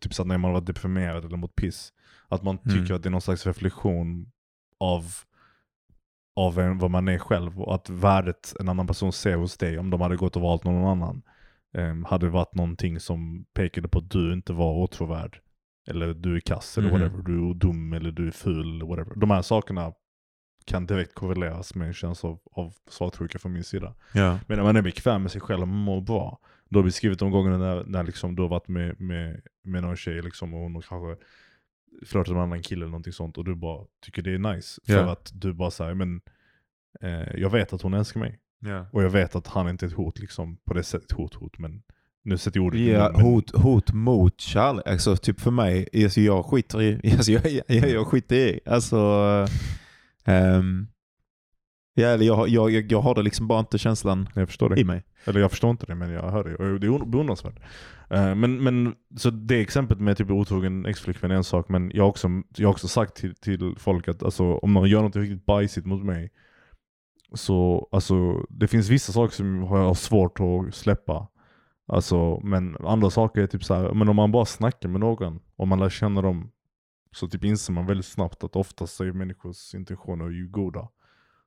typ så att när man har varit deprimerad eller mot piss. Att man tycker Mm. att det är någon slags reflektion av, av en, vad man är själv och att värdet en annan person ser hos dig om de hade gått och valt någon annan. em, hade varit någonting som pekade på att du inte var åtråvärd. Eller du är kass eller Mhm. whatever. Du är dum eller du är ful eller whatever. De här sakerna kan direkt korreleras med en känsla av, av svartsjuka från min sida. Ja. Men när man är bekväm med sig själv och mår bra. Då har vi skrivit de gångerna när, när liksom du har varit med, med, med någon tjej liksom, och hon kanske flörtat med en annan kille eller någonting sånt och du bara tycker det är nice. För Ja. att du bara säger men eh, jag vet att hon älskar mig. Ja. Och jag vet att han inte är ett hot liksom, på det sättet. Hot, hot. Men nu sätter jag ordet mun, men- hot, hot mot kärlek. Alltså typ för mig, alltså jag skiter i, alltså jag, jag, jag skiter i. Alltså, ehm, ja, eller jag, jag, jag, jag har det liksom bara inte känslan Jag förstår det. i mig. Eller jag förstår inte det, men jag hör det. Och det är beundransvärt. Eh, men, men, så det exemplet med typ otrogen exflickvän är en sak, men jag har också, jag har också sagt till, till folk att alltså, om någon gör något riktigt bajsigt mot mig, så alltså, det finns vissa saker som jag har svårt att släppa. Alltså, men andra saker är typ så här, men om man bara snackar med någon, och man lär känna dem, så typ inser man väldigt snabbt att oftast är människors intentioner ju goda.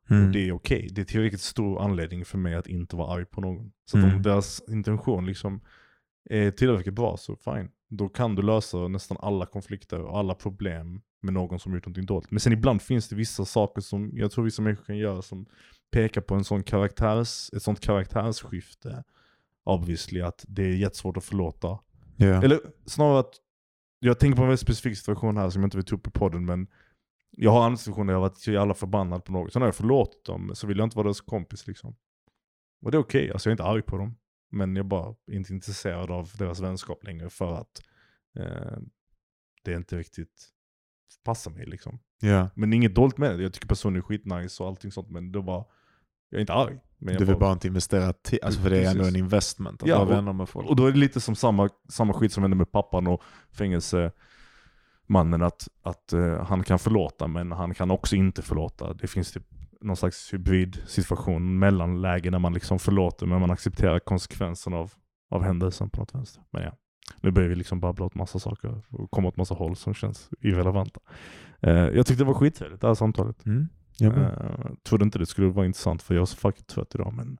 Mm. Och det är okej. Det är tillräckligt stor anledning för mig att inte vara arg på någon. Så Mm. om deras intention liksom är tillräckligt bra så fine. Då kan du lösa nästan alla konflikter och alla problem med någon som gjort någonting dåligt. Men sen ibland finns det vissa saker som jag tror vissa människor kan göra som pekar på en sån karaktärs, ett sånt karaktärsskifte. Obviously att det är jättesvårt att förlåta. Ja. Eller snarare att, jag tänker på en väldigt specifik situation här som jag inte vill ta upp i podden men jag har andra situationer där jag har varit så jävla förbannad på något. Sen har jag förlåtit dem, så vill jag inte vara deras kompis liksom. Och det är okej, alltså jag är inte arg på dem. Men jag är bara inte intresserad av deras vänskap längre för att eh, det inte riktigt passar mig liksom. ja. Men inget dåligt med det, jag tycker personen är skitnice och allting sånt men det var, jag är inte arg. Men Du vill bara inte investera tid, alltså för det är ändå en investment att Ja, vara vänner med folk. Och då är det lite som samma, samma skit som hände med pappan och fängelsemannen. Att, att eh, han kan förlåta men han kan också inte förlåta. Det finns typ någon slags hybrid situation, mellanläge när man liksom förlåter men man accepterar konsekvenserna av, av händelsen på något vänster. Men ja, nu börjar vi liksom babbla åt massa saker och komma åt massa håll som känns irrelevanta. Eh, jag tyckte det var skittrevligt det här samtalet. Mm. Jag med. Eh, trodde inte det skulle vara intressant för jag är så fucking trött idag men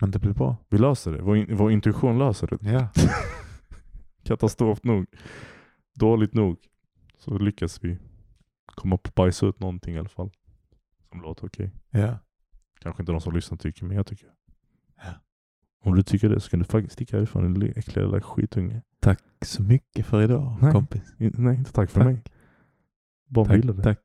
Men det blir bra. vi löser det. Vår, in, vår intuition löser det. Ja. Katastrof nog. Dåligt nog. Så lyckas vi komma på bajsa ut någonting i alla fall. Som låter okej. ja. Kanske inte de som lyssnar tycker, men jag tycker. Ja. Om du tycker det så kan du faktiskt sticka härifrån din äckliga lilla skitunge. Tack så mycket för idag Nej. kompis. Nej, inte tack för Tack. mig. Bara Tack, tack.